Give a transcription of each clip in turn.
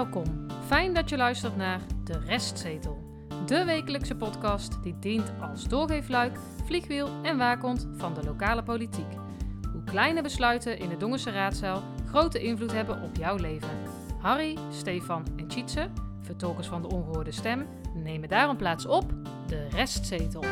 Welkom. Fijn dat je luistert naar De Restzetel. De wekelijkse podcast die dient als doorgeefluik, vliegwiel en waakhond van de lokale politiek. Hoe kleine besluiten in de Dongense raadzaal grote invloed hebben op jouw leven. Harry, Stefan en Tjitse, vertolkers van de ongehoorde stem, nemen daarom plaats op De Restzetel.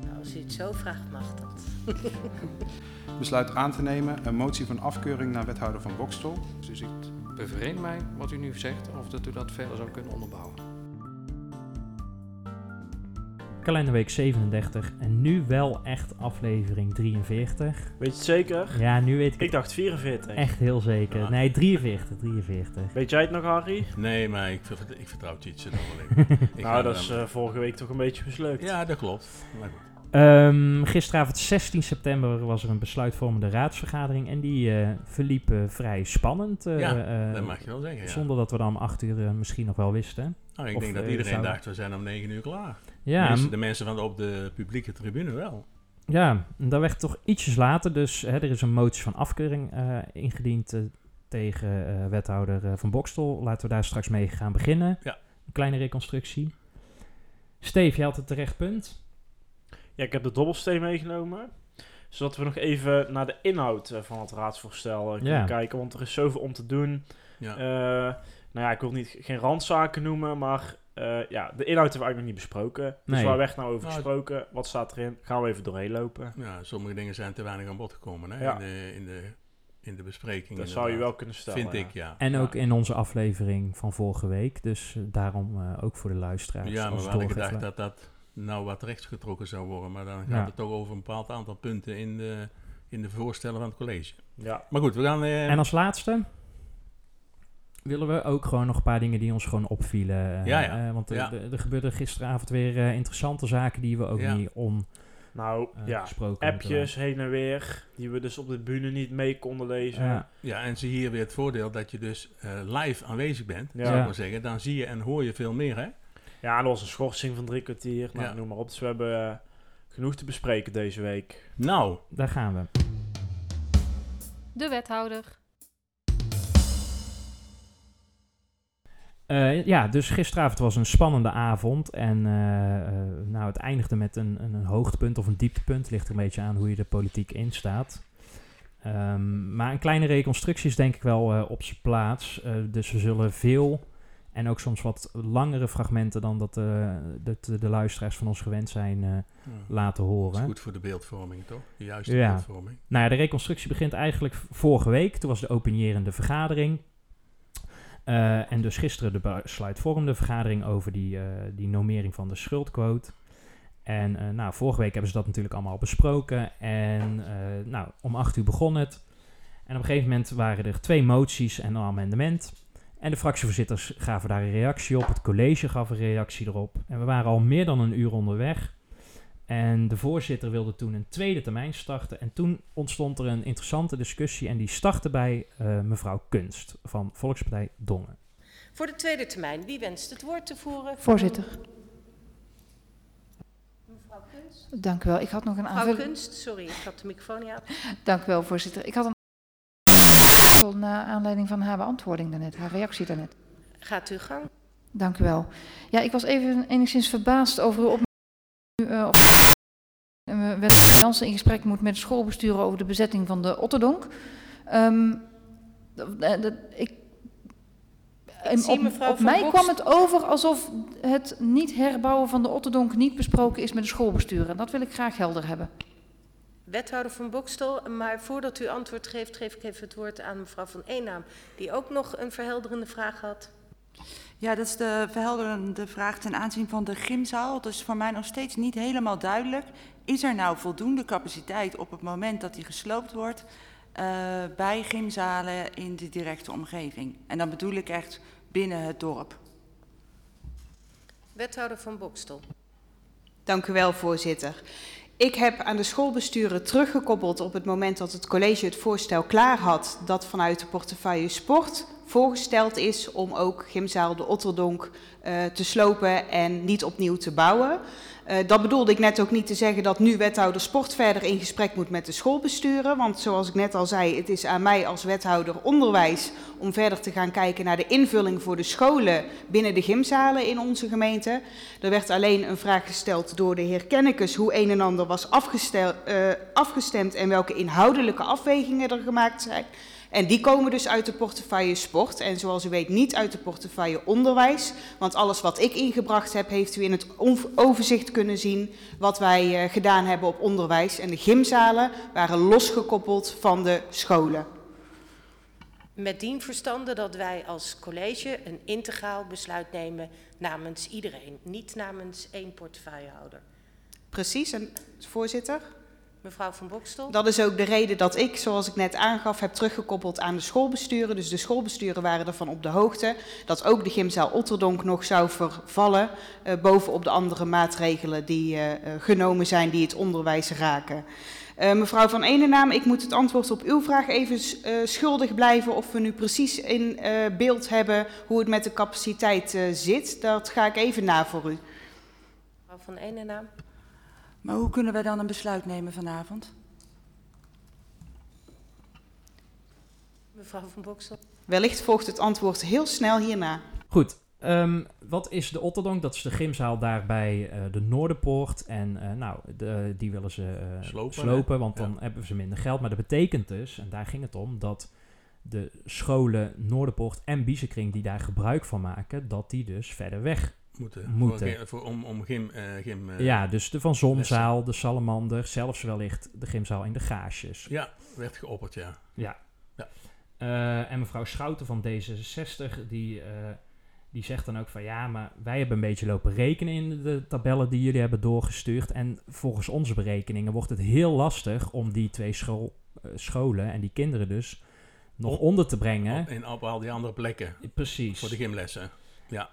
Nou, als u het zo vraagt, mag dat. besluit aan te nemen een motie van afkeuring naar wethouder van Bokstel. Dus het bevreemdt mij wat u nu zegt, of dat u dat verder zou kunnen onderbouwen. Kalenderweek 37 en nu wel echt aflevering 43. Weet je het zeker? Ja, nu weet ik, Ik dacht 44. echt heel zeker. Ja. Nee, 43, 43. Weet jij het nog, Harry? Nee, maar ik, ik vertrouw Tjitse nog wel even. Ik nou, dat is eh, vorige week toch een beetje mislukt. Ja, dat klopt. Maar goed. Ehm, gisteravond 16 september was er een besluitvormende raadsvergadering en die eh, verliep eh, vrij spannend. eh, Ja, dat mag je wel zeggen. Ja. Zonder dat we dan om 8 uur misschien nog wel wisten. Nou, ik of, denk dat iedereen zou- dacht, we zijn om 9 uur klaar. Ja, Mensen- m- de mensen van de, op de publieke tribune wel. ja, dat werd toch ietsjes later. Dus hè, er is een motie van afkeuring ingediend tegen wethouder Van Bokstel. Laten we daar straks mee gaan beginnen. Ja. Een kleine reconstructie. Steve, je had het terecht punt. Ja, ik heb de dobbelsteen meegenomen. Zodat we nog even naar de inhoud eh, van het raadsvoorstel eh, kunnen kijken. Want er is zoveel om te doen. Ja. Eh, nou ja, ik wil niet, geen randzaken noemen, maar eh, ja, de inhoud hebben we eigenlijk nog niet besproken. Dus Nee. waar werd nou over Nou, gesproken? Wat staat erin? Gaan we even doorheen lopen. ja, sommige dingen zijn te weinig aan bod gekomen hè? Ja. In, de, in, de, in de bespreking. Dat zou je wel kunnen stellen. Vind ja. ik, ja. En Ja. ook in onze aflevering van vorige week. Dus daarom eh, ook voor de luisteraars. Ja, maar we hadden gedacht dat dat nou wat rechtsgetrokken zou worden. Maar dan gaat Ja. het toch over een bepaald aantal punten in de, in de voorstellen van het college. Ja. Maar goed, we gaan... eh, En als laatste willen we ook gewoon nog een paar dingen die ons gewoon opvielen. eh, Ja, ja. eh, want er- Ja. gebeurden gisteravond weer interessante zaken die we ook Ja. niet Nou, ja. Appjes heen en weer, die we dus op de bühne niet mee konden lezen. Ja. Ja, en zie hier weer het voordeel dat je dus eh, live aanwezig bent, Ja. zou ik maar zeggen. Dan zie je en hoor je veel meer, hè? Ja, er was een schorsing van drie kwartier. Nou, Ja. noem maar op. Dus we hebben eh, genoeg te bespreken deze week. Nou, Daar gaan we. De wethouder. Eh, ja, dus gisteravond was een spannende avond. En eh, eh, nou, het eindigde met een, een, een hoogtepunt of een dieptepunt. Ligt er een beetje aan hoe je de politiek instaat. Ehm, maar een kleine reconstructie is denk ik wel eh, op zijn plaats. Eh, dus we zullen veel en ook soms wat langere fragmenten dan dat, eh, dat de luisteraars van ons gewend zijn eh, ja, laten dat is horen. goed voor de beeldvorming, toch? De juiste Ja. beeldvorming. Nou ja, de reconstructie begint eigenlijk vorige week. Toen was de openierende vergadering. Eh, en dus gisteren de besluitvormende vergadering over die, eh, die normering van de schuldquote. En eh, nou, vorige week hebben ze dat natuurlijk allemaal besproken. En eh, nou, om acht uur begon het. En op een gegeven moment waren er twee moties en een amendement. En de fractievoorzitters gaven daar een reactie op. Het college gaf een reactie erop. En we waren al meer dan een uur onderweg. En de voorzitter wilde toen een tweede termijn starten. En toen ontstond er een interessante discussie. En die startte bij eh, mevrouw Kunst van Volkspartij Dongen. Voor de tweede termijn, wie wenst het woord te voeren? Voorzitter, Mevrouw Kunst. dank u wel. Ik had nog een Mevrouw aanvulling. Kunst, sorry, ik had de microfoon niet aan. Dank u wel, voorzitter. Ik had een naar aanleiding van haar beantwoording daarnet, haar reactie daarnet. Gaat uw gang. Dank u wel. Ja, ik was even enigszins verbaasd over uw opmerking. Uh, of Jansen in gesprek moet met het schoolbestuur over de bezetting van de Otterdonk. Ehm, dat- eh, dat- ik, op mij Boks- kwam het over alsof het niet herbouwen van de Otterdonk niet besproken is met het schoolbestuur. En dat wil ik graag helder hebben. Wethouder van Bokstel, maar voordat u antwoord geeft, geef ik even het woord aan mevrouw van Eenaam, die ook nog een verhelderende vraag had. Ja, dat is de verhelderende vraag ten aanzien van de gymzaal. Dus voor mij nog steeds niet helemaal duidelijk. Is er nou voldoende capaciteit op het moment dat die gesloopt wordt eh, bij gymzalen in de directe omgeving? En dan bedoel ik echt binnen het dorp. Wethouder van Bokstel. Dank u wel, voorzitter. Ik heb aan de schoolbesturen teruggekoppeld op het moment dat het college het voorstel klaar had, dat vanuit de portefeuille sport voorgesteld is om ook gymzaal de Otterdonk eh, te slopen en niet opnieuw te bouwen. Uh, dat bedoelde ik net ook niet te zeggen dat nu wethouder sport verder in gesprek moet met de schoolbesturen. Want zoals ik net al zei, het is aan mij als wethouder onderwijs om verder te gaan kijken naar de invulling voor de scholen binnen de gymzalen in onze gemeente. Er werd alleen een vraag gesteld door de heer Kennekes hoe een en ander was afgestel, uh, afgestemd en welke inhoudelijke afwegingen er gemaakt zijn. En die komen dus uit de portefeuille sport en zoals u weet niet uit de portefeuille onderwijs. Want alles wat ik ingebracht heb, heeft u in het overzicht kunnen zien wat wij uh, gedaan hebben op onderwijs. En de gymzalen waren losgekoppeld van de scholen. Met dien verstande dat wij als college een integraal besluit nemen namens iedereen, niet namens één portefeuillehouder. Precies, en voorzitter? Mevrouw van Bokstel. Dat is ook de reden dat ik, zoals ik net aangaf, heb teruggekoppeld aan de schoolbesturen. Dus de schoolbesturen waren ervan op de hoogte dat ook de gymzaal Otterdonk nog zou vervallen. Uh, bovenop de andere maatregelen die uh, genomen zijn die het onderwijs raken. Uh, mevrouw Van Enenaam, ik moet het antwoord op uw vraag even uh, schuldig blijven of we nu precies in uh, beeld hebben hoe het met de capaciteit zit. Dat ga ik even na voor u. Mevrouw Van Enenaam. Maar hoe kunnen wij dan een besluit nemen vanavond? Mevrouw van Boksel. Wellicht volgt het antwoord heel snel hierna. Goed, um, wat is de Otterdonk? Dat is de gymzaal daar bij uh, de Noorderpoort. En uh, nou, de, die willen ze uh, slopen, slopen, want dan ja. hebben ze minder geld. Maar dat betekent dus, en daar ging het om, dat de scholen Noorderpoort en Biezenkring die daar gebruik van maken, dat die dus verder weg moeten. moeten. Voor, voor, om, om gym... Uh, gym uh, ja, dus de Van Zonzaal, de Salamander, zelfs wellicht de gymzaal in de Gaasjes. Ja, werd geopperd, ja. Ja. ja. Uh, en mevrouw Schouten van D66, die, die zegt dan ook van... Ja, maar wij hebben een beetje lopen rekenen in de tabellen die jullie hebben doorgestuurd. En volgens onze berekeningen wordt het heel lastig om die twee school, scholen en die kinderen dus nog op, onder te brengen. Op, in op al die andere plekken. Precies. Voor de gymlessen, ja.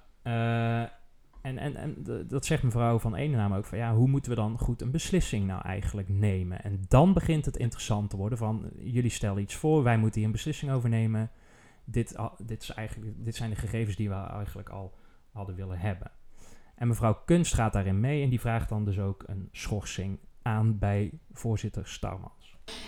En, en, en dat zegt mevrouw van Enenaam ook van ja, hoe moeten we dan goed een beslissing nou eigenlijk nemen? En dan begint het interessant te worden van jullie stellen iets voor, wij moeten hier een beslissing over nemen. Dit, dit, is eigenlijk, dit zijn de gegevens die we eigenlijk al hadden willen hebben. En mevrouw Kunst gaat daarin mee en die vraagt dan dus ook een schorsing aan bij voorzitter Starmans.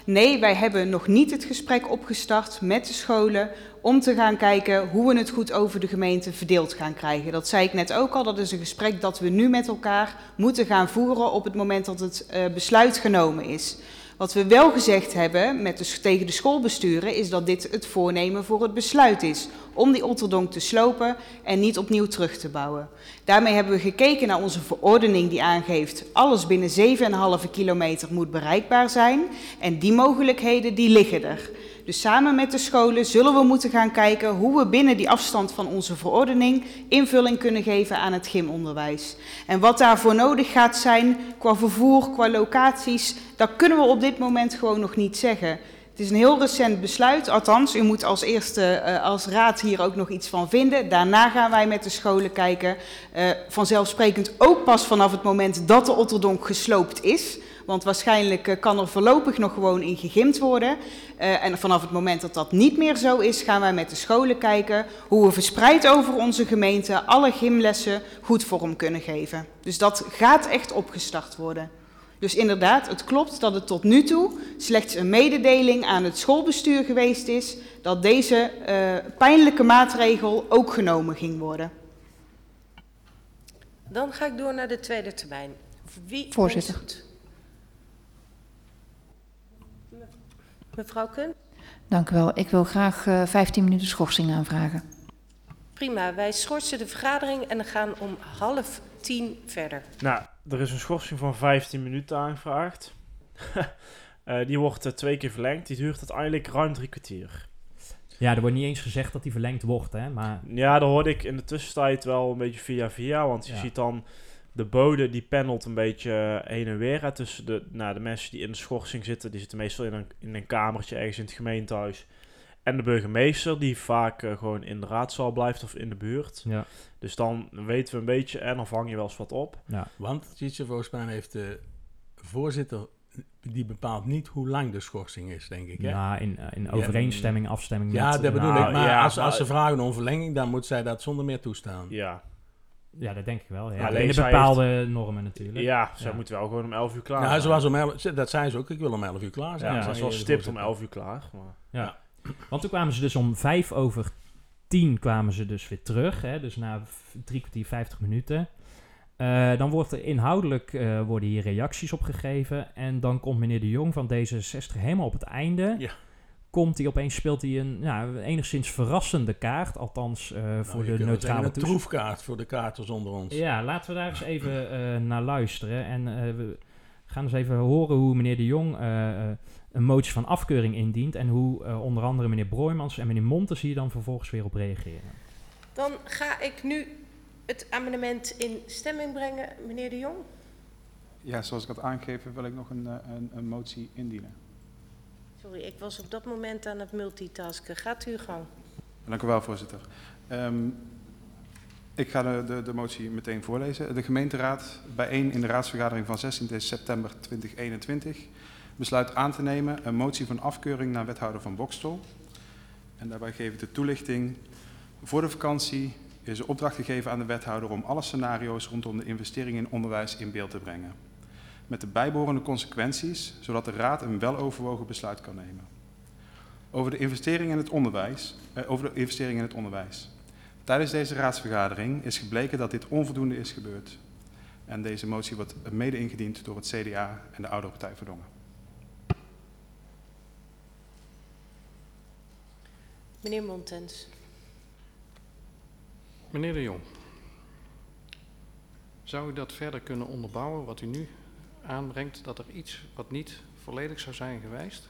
Nee, wij hebben nog niet het gesprek opgestart met de scholen om te gaan kijken hoe we het goed over de gemeente verdeeld gaan krijgen. Dat zei ik net ook al, dat is een gesprek dat we nu met elkaar moeten gaan voeren op het moment dat het uh, besluit genomen is. Wat we wel gezegd hebben met de, tegen de schoolbesturen is dat dit het voornemen voor het besluit is om die Otterdonk te slopen en niet opnieuw terug te bouwen. Daarmee hebben we gekeken naar onze verordening die aangeeft alles binnen 7,5 kilometer moet bereikbaar zijn en die mogelijkheden die liggen er. Dus samen met de scholen zullen we moeten gaan kijken hoe we binnen die afstand van onze verordening invulling kunnen geven aan het gymonderwijs. En wat daarvoor nodig gaat zijn qua vervoer, qua locaties, dat kunnen we op dit moment gewoon nog niet zeggen. Het is een heel recent besluit, althans, u moet als eerste uh, als raad hier ook nog iets van vinden. Daarna gaan wij met de scholen kijken, uh, vanzelfsprekend ook pas vanaf het moment dat de Otterdonk gesloopt is. Want waarschijnlijk uh, kan er voorlopig nog gewoon in gegimd worden. Uh, en vanaf het moment dat dat niet meer zo is, gaan wij met de scholen kijken hoe we verspreid over onze gemeente alle gymlessen goed vorm kunnen geven. Dus dat gaat echt opgestart worden. Dus inderdaad, het klopt dat het tot nu toe slechts een mededeling aan het schoolbestuur geweest is dat deze uh, pijnlijke maatregel ook genomen ging worden. Dan ga ik door naar de tweede termijn. Wie Voorzitter. Mevrouw Kun? Dank u wel. Ik wil graag uh, 15 minuten schorsing aanvragen. Prima, wij schorsen de vergadering en gaan om half tien verder. Nou, er is een schorsing van 15 minuten aangevraagd. uh, die wordt uh, twee keer verlengd. Die duurt uiteindelijk ruim drie kwartier. Ja, er wordt niet eens gezegd dat die verlengd wordt, hè? Maar... Ja, dat hoorde ik in de tussentijd wel een beetje via via. Want je ja. ziet dan de bode die panelt een beetje heen en weer. Hè, tussen de, nou, de mensen die in de schorsing zitten. Die zitten meestal in een, in een kamertje ergens in het gemeentehuis. En de burgemeester, die vaak uh, gewoon in de raadzaal blijft of in de buurt. Ja. Dus dan weten we een beetje en dan vang je wel eens wat op. Ja. Want, Tjitje, volgens mij heeft de voorzitter die bepaalt niet hoe lang de schorsing is, denk ik. Hè? Ja, in, eh, in overeenstemming, afstemming Ja, met... dat bedoel Nou, ik. Maar ja, als, als maar- ze vragen om verlenging, dan moet zij dat zonder meer toestaan. Ja, Ja, dat denk ik wel. Ja. Alleen Binnen bepaalde normen natuurlijk. ja zij Ja. moeten wel gewoon om 11 uur klaar Nou, zijn. om dat zei ze ook. Ik wil om 11 uur klaar zijn. Ja, is zei wel stipt om voorzitter. 11 uur klaar. Maar... Ja. Want toen kwamen ze dus om vijf over tien kwamen ze dus weer terug. Hè, dus na drie kwartier, vijftig minuten. Eh, dan wordt er inhoudelijk eh, worden hier reacties op gegeven. En dan komt meneer de Jong van D66 helemaal op het einde. Ja. Komt hij opeens, speelt hij een nou, enigszins verrassende kaart. Althans eh, Nou, voor de neutrale Een troefkaart voor de kaarters onder ons. Ja, laten we daar eens even eh, naar luisteren. En eh, we gaan eens even horen hoe meneer De Jong eh, eh, een motie van afkeuring indient. En hoe eh, onder andere meneer Broijmans en meneer Montes hier dan vervolgens weer op reageren. Dan ga ik nu het amendement in stemming brengen, meneer de Jong. Ja, zoals ik had aangegeven wil ik nog een, een, een motie indienen. Sorry, ik was op dat moment aan het multitasken. Gaat u gang. Dank u wel, voorzitter. Ehm, ik ga de, de, de motie meteen voorlezen. De gemeenteraad, bijeen in de raadsvergadering van 16 september 2021, besluit aan te nemen een motie van afkeuring naar wethouder van Bokstel. En daarbij geef ik de toelichting. Voor de vakantie is er opdracht gegeven aan de wethouder om alle scenario's rondom de investeringen in onderwijs in beeld te brengen. Met de bijbehorende consequenties, zodat de raad een weloverwogen besluit kan nemen. Over de investeringen in het onderwijs. eh, over de investeringen in het onderwijs. Tijdens deze raadsvergadering is gebleken dat dit onvoldoende is gebeurd. En deze motie wordt mede ingediend door het CDA en de oudere partij Verdongen. Meneer Montens. Meneer de Jong, zou u dat verder kunnen onderbouwen wat u nu aanbrengt, dat er iets wat niet volledig zou zijn geweest?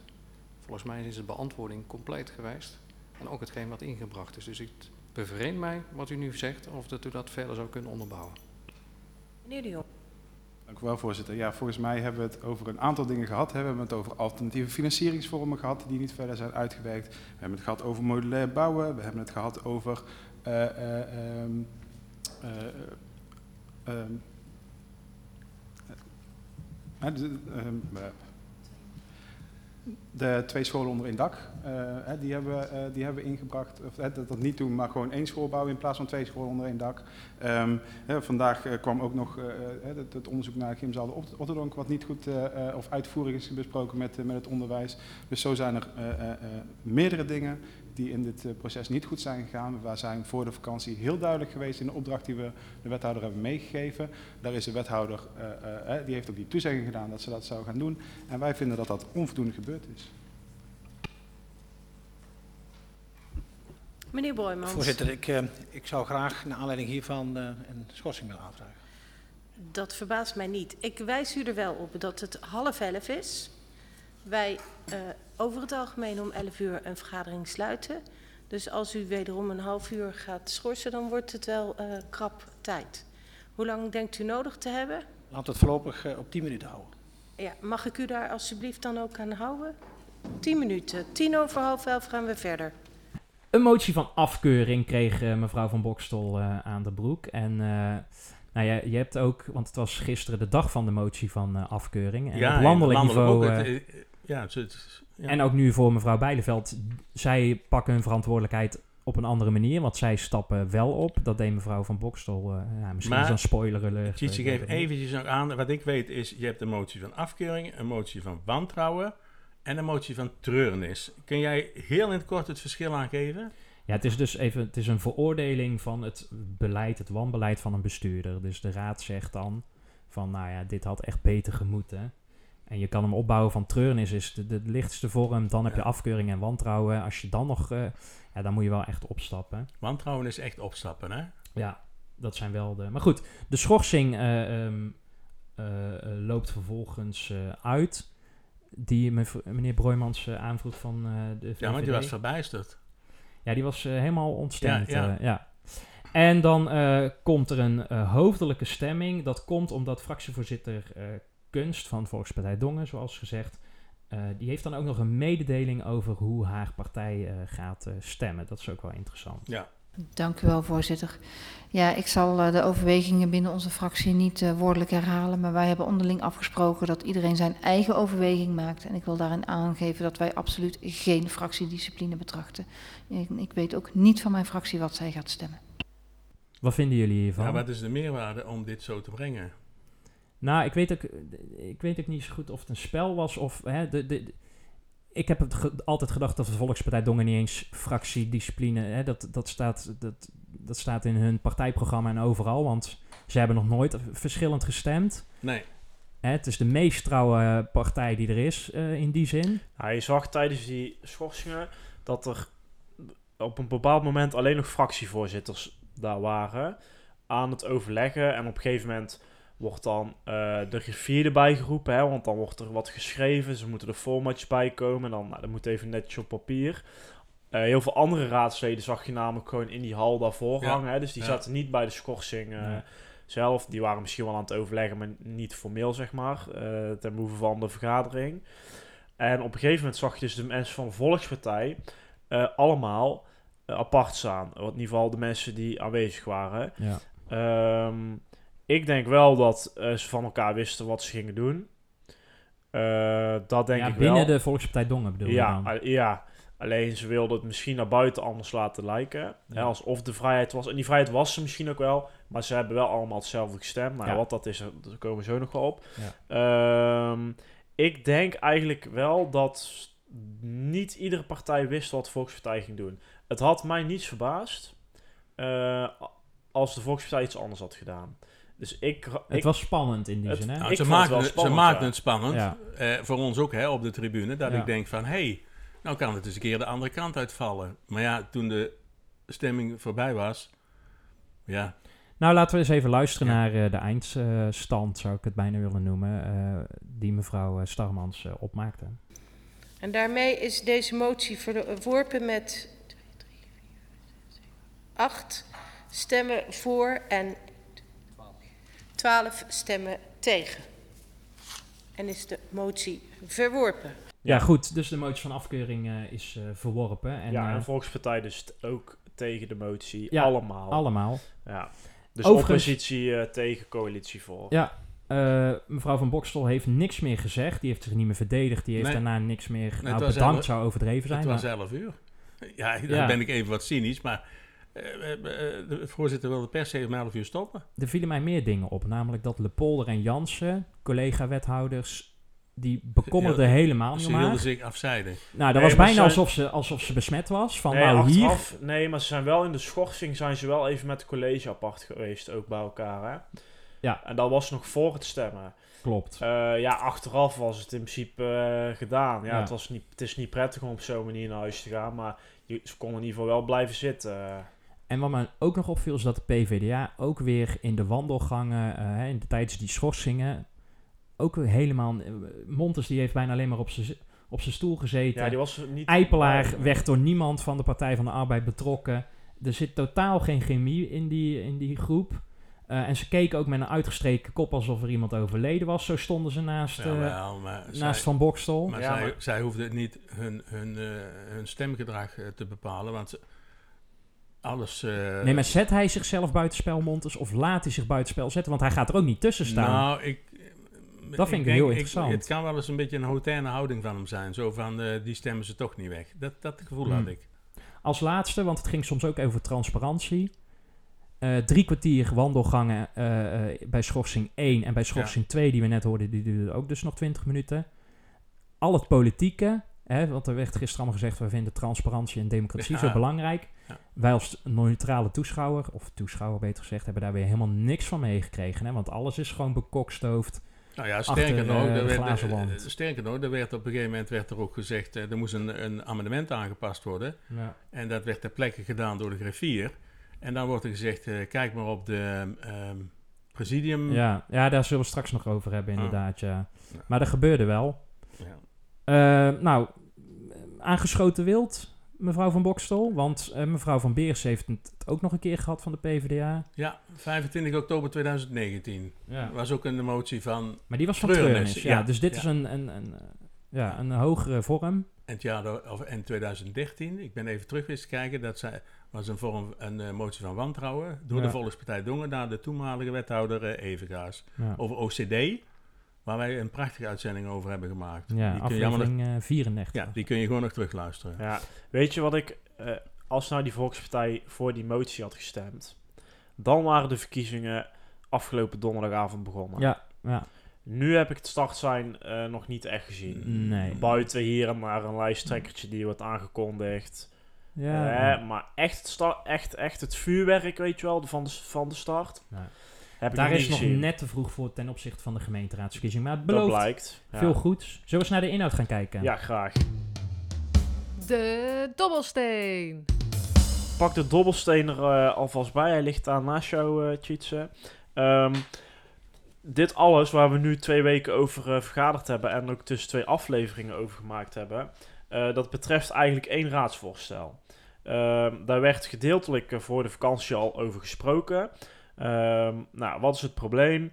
Volgens mij is de beantwoording compleet geweest en ook hetgeen wat ingebracht is. Dus ik bevreemd mij wat u nu zegt of dat u dat verder zou kunnen onderbouwen. Meneer de Jong. Dank u wel, voorzitter. Ja, volgens mij hebben we het over een aantal dingen gehad. We hebben het over alternatieve financieringsvormen gehad die niet verder zijn uitgewerkt. We hebben het gehad over modulair bouwen. We hebben het gehad over eh, eh, ehm, eh, eh, ehm, eh, de, ehm, eh, de twee scholen onder één dak, eh, die, hebben, eh, die hebben we ingebracht. Of, dat dat niet doen, maar gewoon één school bouwen in plaats van twee scholen onder één dak. Ehm, vandaag eh, kwam ook nog het, onderzoek naar Gymzaal de Ot- Otterdonk, wat niet goed of uitvoerig is besproken met, met het onderwijs. Dus zo zijn er meerdere dingen die in dit eh, proces niet goed zijn gegaan. We zijn voor de vakantie heel duidelijk geweest in de opdracht die we de wethouder hebben meegegeven. Daar is de wethouder, eh, eh, die heeft ook die toezegging gedaan dat ze dat zou gaan doen. En wij vinden dat dat onvoldoende gebeurd is. Meneer Boijmans. Voorzitter, ik, eh, ik zou graag naar aanleiding hiervan eh, een schorsing willen aanvragen. Dat verbaast mij niet. Ik wijs u er wel op dat het half elf is. Wij eh, over het algemeen om 11 uur een vergadering sluiten. Dus als u wederom een half uur gaat schorsen, dan wordt het wel eh, krap tijd. Hoe lang denkt u nodig te hebben? Laten we het voorlopig eh, op 10 minuten houden. Ja, mag ik u daar alsjeblieft dan ook aan houden? 10 minuten. Tien over half elf gaan we verder. Een motie van afkeuring kreeg eh, mevrouw van Bokstel eh, aan de broek. En eh, nou ja, je hebt ook, want het was gisteren de dag van de motie van afkeuring. En op landelijk niveau. ook. het, ja, het, het- ja. En ook nu voor mevrouw Bijleveld. Zij pakken hun verantwoordelijkheid op een andere manier. Want zij stappen wel op. Dat deed mevrouw van Bokstel. eh, ja, misschien Maar, is dan spoiler alert. Tjitje, geef ik weet het niet. eventjes nog aan. Wat ik weet is, je hebt een motie van afkeuring, een motie van wantrouwen en een motie van treurnis. Kun jij heel in het kort het verschil aangeven? Ja, het is dus even, het is een veroordeling van het beleid, het wanbeleid van een bestuurder. Dus de raad zegt dan van, nou ja, dit had echt beter gemoeten. En je kan hem opbouwen van treurnis is de, de lichtste vorm. Dan heb je Ja. afkeuring en wantrouwen. Als je dan nog, eh, ja, dan moet je wel echt opstappen. Wantrouwen is echt opstappen, hè? Ja, dat zijn wel de. Maar goed, de schorsing eh, ehm, eh, loopt vervolgens uit. Die meneer Broijmans aanvroeg van de VVD. Ja, want die was verbijsterd. Ja, die was helemaal ontstemd. Ja, ja. ja. En dan komt er een hoofdelijke stemming. Dat komt omdat fractievoorzitter eh, Kunst van Volkspartij Dongen, zoals gezegd, eh, die heeft dan ook nog een mededeling over hoe haar partij eh, gaat eh, stemmen. Dat is ook wel interessant. Ja. Dank u wel, voorzitter. Ja, ik zal uh, de overwegingen binnen onze fractie niet uh, woordelijk herhalen, maar wij hebben onderling afgesproken dat iedereen zijn eigen overweging maakt. En ik wil daarin aangeven dat wij absoluut geen fractiediscipline betrachten. Ik, ik weet ook niet van mijn fractie wat zij gaat stemmen. Wat vinden jullie hiervan? Ja, wat is de meerwaarde om dit zo te brengen? Nou, ik weet ook, ik weet ook niet zo goed of het een spel was of... Hè, de, de, ik heb het ge altijd gedacht dat de Volkspartij Dongen niet eens fractiediscipline... Hè, dat, dat, staat, dat, dat staat in hun partijprogramma en overal, want ze hebben nog nooit verschillend gestemd. Nee. Hè, het is de meest trouwe partij die er is uh, in die zin. Nou, je zag tijdens die schorsingen dat er op een bepaald moment alleen nog fractievoorzitters daar waren aan het overleggen. En op een gegeven moment wordt dan uh, de griffier erbij geroepen, hè, want dan wordt er wat geschreven. Ze moeten er formatjes bij komen. En dan, nou, dat moet even netjes op papier. Uh, heel veel andere raadsleden zag je namelijk gewoon in die hal daarvoor ja. hangen. Hè, dus die ja. zaten niet bij de schorsing uh, nee. zelf. Die waren misschien wel aan het overleggen, maar niet formeel, zeg maar. ten behoeve van de vergadering. En op een gegeven moment zag je dus de mensen van de Volkspartij allemaal apart staan. In ieder geval de mensen die aanwezig waren. Ja. Um, ik denk wel dat uh, ze van elkaar wisten wat ze gingen doen. Uh, dat denk ja, ik binnen wel. de Volkspartij Dongen bedoel ja, je dan? ja, alleen ze wilden het misschien naar buiten anders laten lijken. Ja. Hè, alsof de vrijheid was. En die vrijheid was ze misschien ook wel. Maar ze hebben wel allemaal hetzelfde gestemd. Nou, Ja. wat dat is, daar komen we zo nog wel op. Ehm, ik denk eigenlijk wel dat niet iedere partij wist wat de Volkspartij ging doen. Het had mij niets verbaasd eh, als de Volkspartij iets anders had gedaan. Dus ik, Het ik was spannend in die het- zin, hè? Nou, ze het maakten het, ze spannend, maakten ja. het spannend. Ja. Eh, voor ons ook hè, op de tribune. Dat Ja. ik denk van, hé, hey, nou kan het eens een keer de andere kant uitvallen. Maar ja, toen de stemming voorbij was, ja, Nou, laten we eens even luisteren Ja. naar eh, de eindstand, zou ik het bijna willen noemen, eh, die mevrouw eh, Starmans opmaakte. En daarmee is deze motie verworpen met 8 stemmen voor en 12 stemmen tegen. En is de motie verworpen. Ja, goed, dus de motie van afkeuring eh, is eh, verworpen. En, ja, eh, en Volkspartij dus ook tegen de motie. Ja, allemaal. allemaal. Ja. Dus Overigens- oppositie eh, tegen coalitie voor. Ja, eh, mevrouw van Bokstel heeft niks meer gezegd. Die heeft zich niet meer verdedigd. Die heeft Nee. daarna niks meer... het nou, was bedankt elf- zou overdreven zijn. het was maar- 11 uur. Ja, dan Ja. ben ik even wat cynisch, maar eh, eh, eh, de voorzitter wilde per se om 11 uur stoppen. er vielen mij meer dingen op. Namelijk dat Lepolder en Jansen, collega-wethouders, die bekommerden Ja, helemaal niet Ze wilden zich afzijden. Nou, dat Nee, was bijna alsof, ze, alsof ze besmet was. Van nee, nou hier... achteraf, nee, maar ze zijn wel in de schorsing zijn ze wel even met het college apart geweest, ook bij elkaar. Hè? Ja. En dat was nog voor het stemmen. Klopt. Eh, ja, achteraf was het in principe eh, gedaan. Ja, Ja. Het, was niet, het is niet prettig om op zo'n manier naar huis te gaan, maar je, ze konden in ieder geval wel blijven zitten. En wat me ook nog opviel is dat de PvdA ook weer in de wandelgangen, eh, hè, in de, tijdens die schorsingen, ook helemaal... eh, Montes die heeft bijna alleen maar op zijn zi- op zijn stoel gezeten. Ja, die was niet... Eipelaar werd door niemand van de Partij van de Arbeid betrokken. Er zit totaal geen chemie in die, in die groep. Eh, en ze keken ook met een uitgestreken kop alsof er iemand overleden was. Zo stonden ze naast, eh, naast zij- Van Bokstel. Maar, Ja, zij, maar- zij hoefden niet hun, hun, eh, hun stemgedrag te bepalen, want ze- alles... eh, nee, maar zet hij zichzelf buitenspel, Montes? Of laat hij zich buitenspel zetten? Want hij gaat er ook niet tussen staan. Nou, ik... Dat vind ik heel denk, interessant. het kan wel eens een beetje een hautaine houding van hem zijn. Zo van, eh, die stemmen ze toch niet weg. Dat, dat gevoel Hmm. had ik. Als laatste, want het ging soms ook over transparantie. Eh, drie kwartier wandelgangen eh, eh, bij schorsing 1 en bij schorsing 2, die we net hoorden, die duurde ook dus nog 20 minuten. Al het politieke, hè, want er werd gisteren allemaal gezegd, we vinden transparantie en democratie Ja. zo belangrijk. Wij als neutrale toeschouwer, of toeschouwer beter gezegd, hebben daar weer helemaal niks van meegekregen. Hè, want alles is gewoon bekokstoofd. Nou ja, sterker nog, eh, er werd, eh, sterker nog, er werd op een gegeven moment werd er ook gezegd, eh, er moest een, een amendement aangepast worden. Ja. En dat werd ter plekke gedaan door de griffier. En dan wordt er gezegd, kijk maar op de ehm, presidium. Ja, ja, daar zullen we straks nog over hebben, Ah. inderdaad. Ja. Ja. Maar dat gebeurde wel. Ja. Nou, aangeschoten wild, mevrouw van Bokstel. Want eh, mevrouw van Beers heeft het ook nog een keer gehad van de PvdA. Ja, 25 oktober 2019. Ja. was ook een motie van... Maar die was van Treurnis, treurnis. Ja, ja, dus dit ja. is een, een, een, eh, ja, een hogere vorm. in, het jaar, door- of in 2013, ik ben even terug eens kijken, dat zij, was een vorm een eh, motie van wantrouwen door de. Volkspartij Dongen naar de toenmalige wethouder eh, Evengaas over OCD, waar wij een prachtige uitzending over hebben gemaakt. ja die, kun je allemaal nog, aflevering eh, 34. ja, die kun je gewoon nog terugluisteren. Ja, weet je wat ik... eh, als nou die Volkspartij voor die motie had gestemd... dan waren de verkiezingen afgelopen donderdagavond begonnen. ja, ja. Nu heb ik het startsein eh nog niet echt gezien. Nee. Buiten hier en daar een lijsttrekkertje die wordt aangekondigd. Ja, Eh, maar echt, het sta- echt, echt het vuurwerk, weet je wel, van de, van de start. Ja. Heb Daar is nog gezien. net te vroeg voor ten opzichte van de gemeenteraadsverkiezing. Maar het Dat belooft blijkt. Ja. veel goeds. Zullen we eens naar de inhoud gaan kijken? Ja, graag. De dobbelsteen. Pak de dobbelsteen er eh, alvast bij. Hij ligt daar naast jou, eh Tjitse. Ehm, dit alles waar we nu twee weken over eh, vergaderd hebben en ook tussen twee afleveringen over gemaakt hebben, eh, dat betreft eigenlijk één raadsvoorstel. Ehm, daar werd gedeeltelijk voor de vakantie al over gesproken. Ehm, nou, wat is het probleem?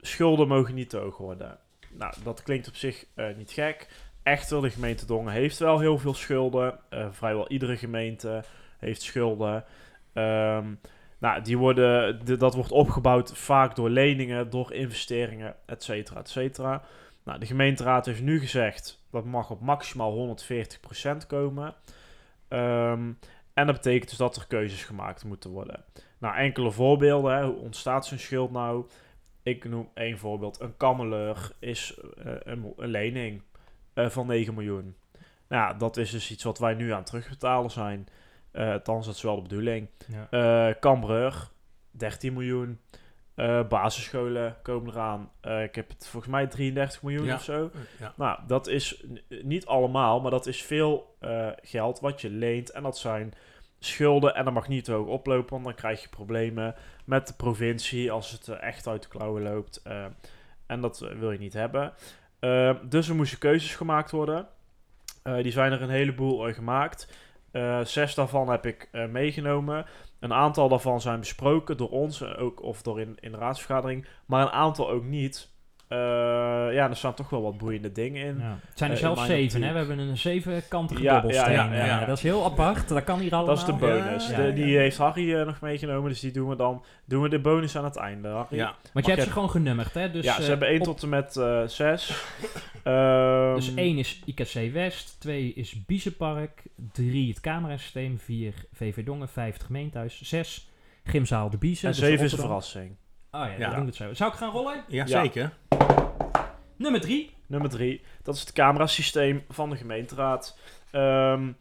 Schulden mogen niet te hoog worden. Nou, dat klinkt op zich eh, niet gek. Echter, de gemeente Dongen heeft wel heel veel schulden. Eh, vrijwel iedere gemeente heeft schulden. Ehm, nou, die worden, de- dat wordt opgebouwd vaak door leningen, door investeringen, et cetera, et cetera. Nou, de gemeenteraad heeft nu gezegd dat mag op maximaal 140% komen. Ehm, en dat betekent dus dat er keuzes gemaakt moeten worden. Nou, enkele voorbeelden. Hè. Hoe ontstaat zo'n schuld nou? Ik noem één voorbeeld. Een kammeleur is eh, een, een lening eh, van 9 miljoen. Nou, dat is dus iets wat wij nu aan het terugbetalen zijn. Eh althans, dat is wel de bedoeling. Ja. Cambreur, 13 miljoen. Eh, basisscholen komen eraan. Eh, ik heb het volgens mij 33 miljoen Ja. of zo. Ja. Nou, dat is niet allemaal, maar dat is veel eh, geld wat je leent. En dat zijn schulden en dat mag niet te hoog oplopen, want dan krijg je problemen met de provincie als het echt uit de klauwen loopt. en dat wil je niet hebben. Dus er moesten keuzes gemaakt worden. Die zijn er een heleboel gemaakt. Zes daarvan heb ik meegenomen. Een aantal daarvan zijn besproken door ons, ook, of door in, in de raadsvergadering, maar een aantal ook niet. Eh, ja, er staan toch wel wat boeiende dingen in. Ja. Het zijn er Eh, zelfs in mijn zeven, hè? We hebben een zevenkantige Ja, dobbelsteen. ja, ja, ja. Dat is heel apart. Dat kan hier allemaal. Dat is de bonus. Ja, De- ja. die heeft Harry eh, nog meegenomen, dus die doen we dan. Doen we de bonus aan het einde. Harry? Ja. Want je hebt je- ze gewoon genummerd, hè? Dus, ja, ze hebben 1 op- tot en met 6. Ehm, Dus 1 is IKC West, 2 is Biezenpark, 3 het camerasysteem, 4 VV Dongen, 5 het gemeentehuis, 6 Gymzaal de Biezen. en dus 7 is een Rotterdam. verrassing. Oh ja, Ja. doen we het zo. Zou ik gaan rollen? Ja, Ja. zeker. Nummer 3. Nummer 3, dat is het camerasysteem van de gemeenteraad. Ehm,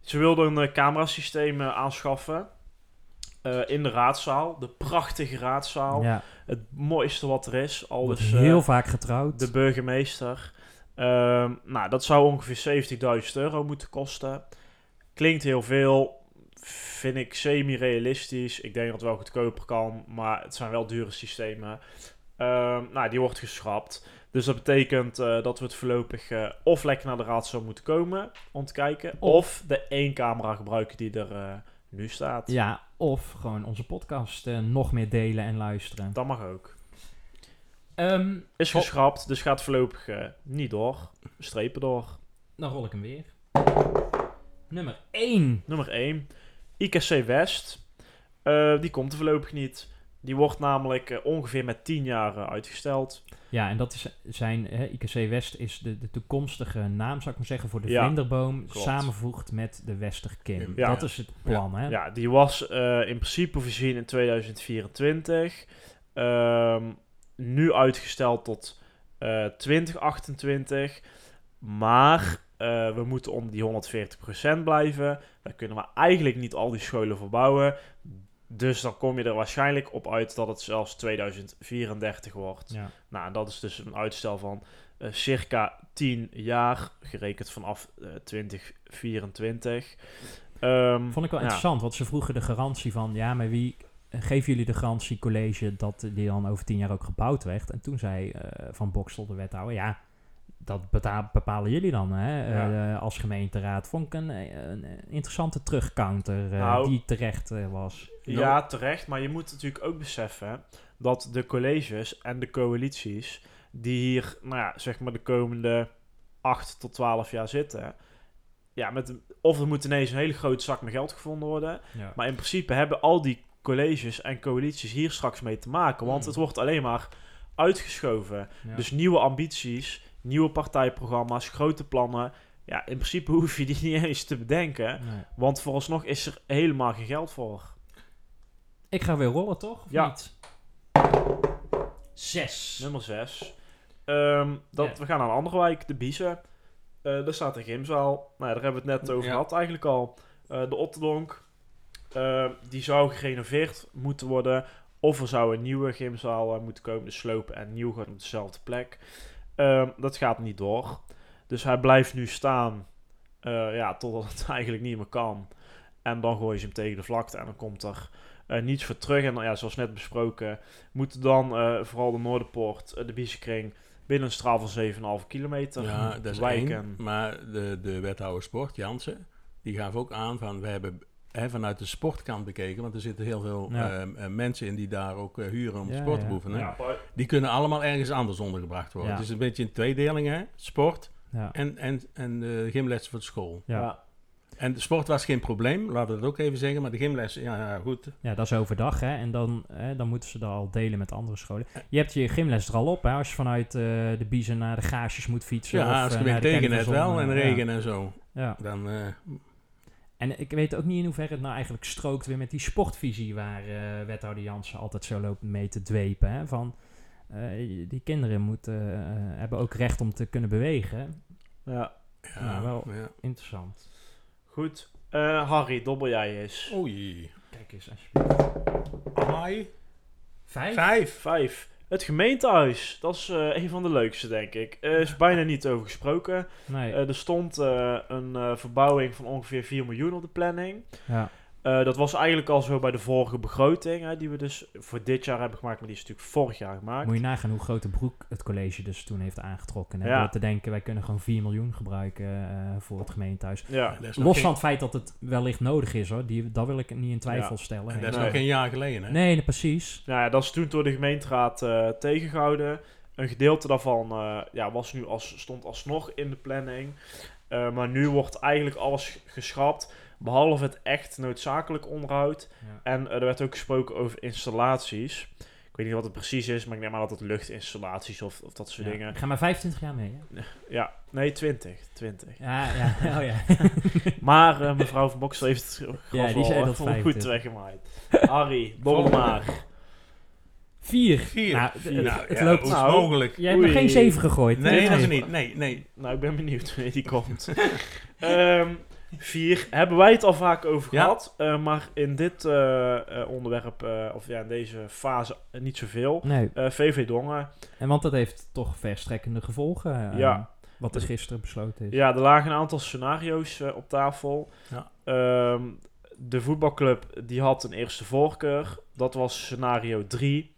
ze wilden een eh, camerasysteem eh, aanschaffen eh, in de raadzaal. De prachtige raadzaal. Ja, Het mooiste wat er is. Al wordt dus heel vaak getrouwd. de burgemeester. Ehm, nou, dat zou ongeveer 70.000 euro moeten kosten. Klinkt heel veel. Vind ik semi-realistisch. Ik denk dat het wel goedkoper kan. Maar het zijn wel dure systemen. Ehm, nou, die wordt geschrapt. Dus dat betekent eh, dat we het voorlopig eh, of lekker naar de raadzaal moeten komen om te kijken. Of de één camera gebruiken die er eh, nu staat. Ja, of gewoon onze podcast nog meer delen en luisteren. Dat mag ook. Ehm, Is geschrapt, dus gaat voorlopig niet door. Strepen door. dan rol ik hem weer. Nummer 1. Nummer 1. IKC West. Eh, die komt er voorlopig niet. Die wordt namelijk eh, ongeveer met 10 jaar eh, uitgesteld. Ja, en dat is zijn, hè, IKC West is de, de toekomstige naam, zou ik maar zeggen, voor de Ja, vlinderboom, klopt. samenvoegd met de Westerkim. Ja. Dat is het plan, hè? Ja, die was eh, in principe voorzien in 2024. Ehm, nu uitgesteld tot eh 2028. Maar eh, we moeten om die 140% blijven. Daar kunnen we eigenlijk niet al die scholen voor bouwen. Dus dan kom je er waarschijnlijk op uit dat het zelfs 2034 wordt. Ja. Nou, dat is dus een uitstel van eh, circa 10 jaar, gerekend vanaf eh 2024. Ehm, Vond ik wel ja. interessant, want ze vroegen de garantie van, ja, maar wie eh, geven jullie de garantie college dat die dan over tien jaar ook gebouwd werd? En toen zei eh, Van Boksel, de wethouder, ja, dat bepalen jullie dan hè, Ja. eh, als gemeenteraad. Vond ik een, eh, een interessante terugcounter eh, Nou, die terecht eh, was. Ja, terecht. Maar je moet natuurlijk ook beseffen dat de colleges en de coalities die hier, nou ja, zeg maar de komende 8 tot 12 jaar zitten, ja, met, of er moet ineens een hele grote zak met geld gevonden worden. Ja. Maar in principe hebben al die colleges en coalities hier straks mee te maken. Want Mm. het wordt alleen maar uitgeschoven. Ja. Dus nieuwe ambities, nieuwe partijprogramma's, grote plannen. Ja, in principe hoef je die niet eens te bedenken. Nee. Want vooralsnog is er helemaal geen geld voor. Ik ga weer rollen, toch? Of Ja. niet? Zes. Nummer 6. dat, Ja. We gaan naar een andere wijk, de Biezen. Eh daar staat een gymzaal. Nou, daar hebben we het net over Ja. gehad eigenlijk al. Eh, de Otterdonk. eh, die zou gerenoveerd moeten worden. Of er zou een nieuwe gymzaal eh, moeten komen. Dus slopen en nieuw gaan op dezelfde plek. Ehm, dat gaat niet door. Dus hij blijft nu staan. eh, ja, totdat het eigenlijk niet meer kan. En dan gooien ze hem tegen de vlakte. En dan komt er eh, niets voor terug. En dan, ja, zoals net besproken, moeten dan eh, vooral de Noorderpoort, de Biesenkring, binnen een straal van 7,5 kilometer Ja, dat is wijken. één. Maar de, de wethouder sport, Jansen, die gaf ook aan van... We hebben hè, vanuit de sportkant bekeken, want er zitten heel veel Ja. ehm, eh, mensen in die daar ook eh, huren om Ja, sport te beoefenen. Ja. Die kunnen allemaal ergens anders ondergebracht worden. Ja. Het is een beetje een tweedeling, hè? Sport Ja. en, en, en de gymlessen voor de school. Ja. Ja. En de sport was geen probleem, laten we dat ook even zeggen. Maar de gymlessen, ja, goed. Ja, dat is overdag, hè. En dan, hè, dan moeten ze dat al delen met andere scholen. Je hebt je gymles er al op, hè. Als je vanuit eh, de Biezen naar de Gaasjes moet fietsen. of, Ja, als eh, je de tegen het wel en regen en zo. Ja. ja. Dan, eh, En ik weet ook niet in hoeverre het nou eigenlijk strookt weer met die sportvisie... waar eh, wethouder Jansen altijd zo loopt mee te dwepen, hè. Van, eh, die kinderen moeten, eh, hebben ook recht om te kunnen bewegen. Ja. ja, Nou, wel. ja. Interessant. Goed. Eh, Harry, dobbel jij eens. Oei. Kijk eens, alsjeblieft. Vijf? Vijf. Vijf. Het gemeentehuis. Dat is eh, een van de leukste, denk ik. Er is bijna niet over gesproken. Nee. Eh, er stond eh, een verbouwing van ongeveer 4 miljoen op de planning. ja. Eh, dat was eigenlijk al zo bij de vorige begroting, hè, die we dus voor dit jaar hebben gemaakt, maar die is natuurlijk vorig jaar gemaakt. Moet je nagaan hoe grote broek het college dus toen heeft aangetrokken. Hè? Ja. Door te denken, wij kunnen gewoon 4 miljoen gebruiken eh, voor het gemeentehuis. Ja, Los geen- van het feit dat het wellicht nodig is hoor, die, dat wil ik niet in twijfel Ja. stellen. En dat is Nee. nog geen jaar geleden, hè? Nee, nee, precies. Nou ja, dat is toen door de gemeenteraad eh, tegengehouden. Een gedeelte daarvan eh, ja, was nu als, stond alsnog in de planning. Eh, maar nu wordt eigenlijk alles geschrapt, behalve het echt noodzakelijk onderhoud. Ja. En eh, er werd ook gesproken over installaties. Ik weet niet wat het precies is, maar ik neem aan dat het luchtinstallaties of, of dat soort Ja. dingen. Ik ga maar 25 jaar mee. Hè? Ja, nee, 20. 20. Ja, ja, oh ja. Maar eh, mevrouw van Boksel heeft het Ja, ja, die zei dat goed 25. weggemaaid. Harry, dobbel maar. Vier. Vier. Nou, Vier. het, Nou, het ja, loopt... Nou, het mogelijk? Jij hebt nog Oei. geen 7 gegooid. Nee, dat is niet. Nee, nee. Nou, ik ben benieuwd wanneer die komt. Ehm, vier, hebben wij het al vaak over Ja. gehad. eh, maar in dit eh, eh, onderwerp, eh, of ja, in deze fase niet zoveel. Nee, Eh, VV Dongen. en want dat heeft toch verstrekkende gevolgen. Ja. Wat er gisteren besloten is. Ja, er lagen een aantal scenario's op tafel. Ja. Ehm, de voetbalclub die had een eerste voorkeur. Dat was scenario 3.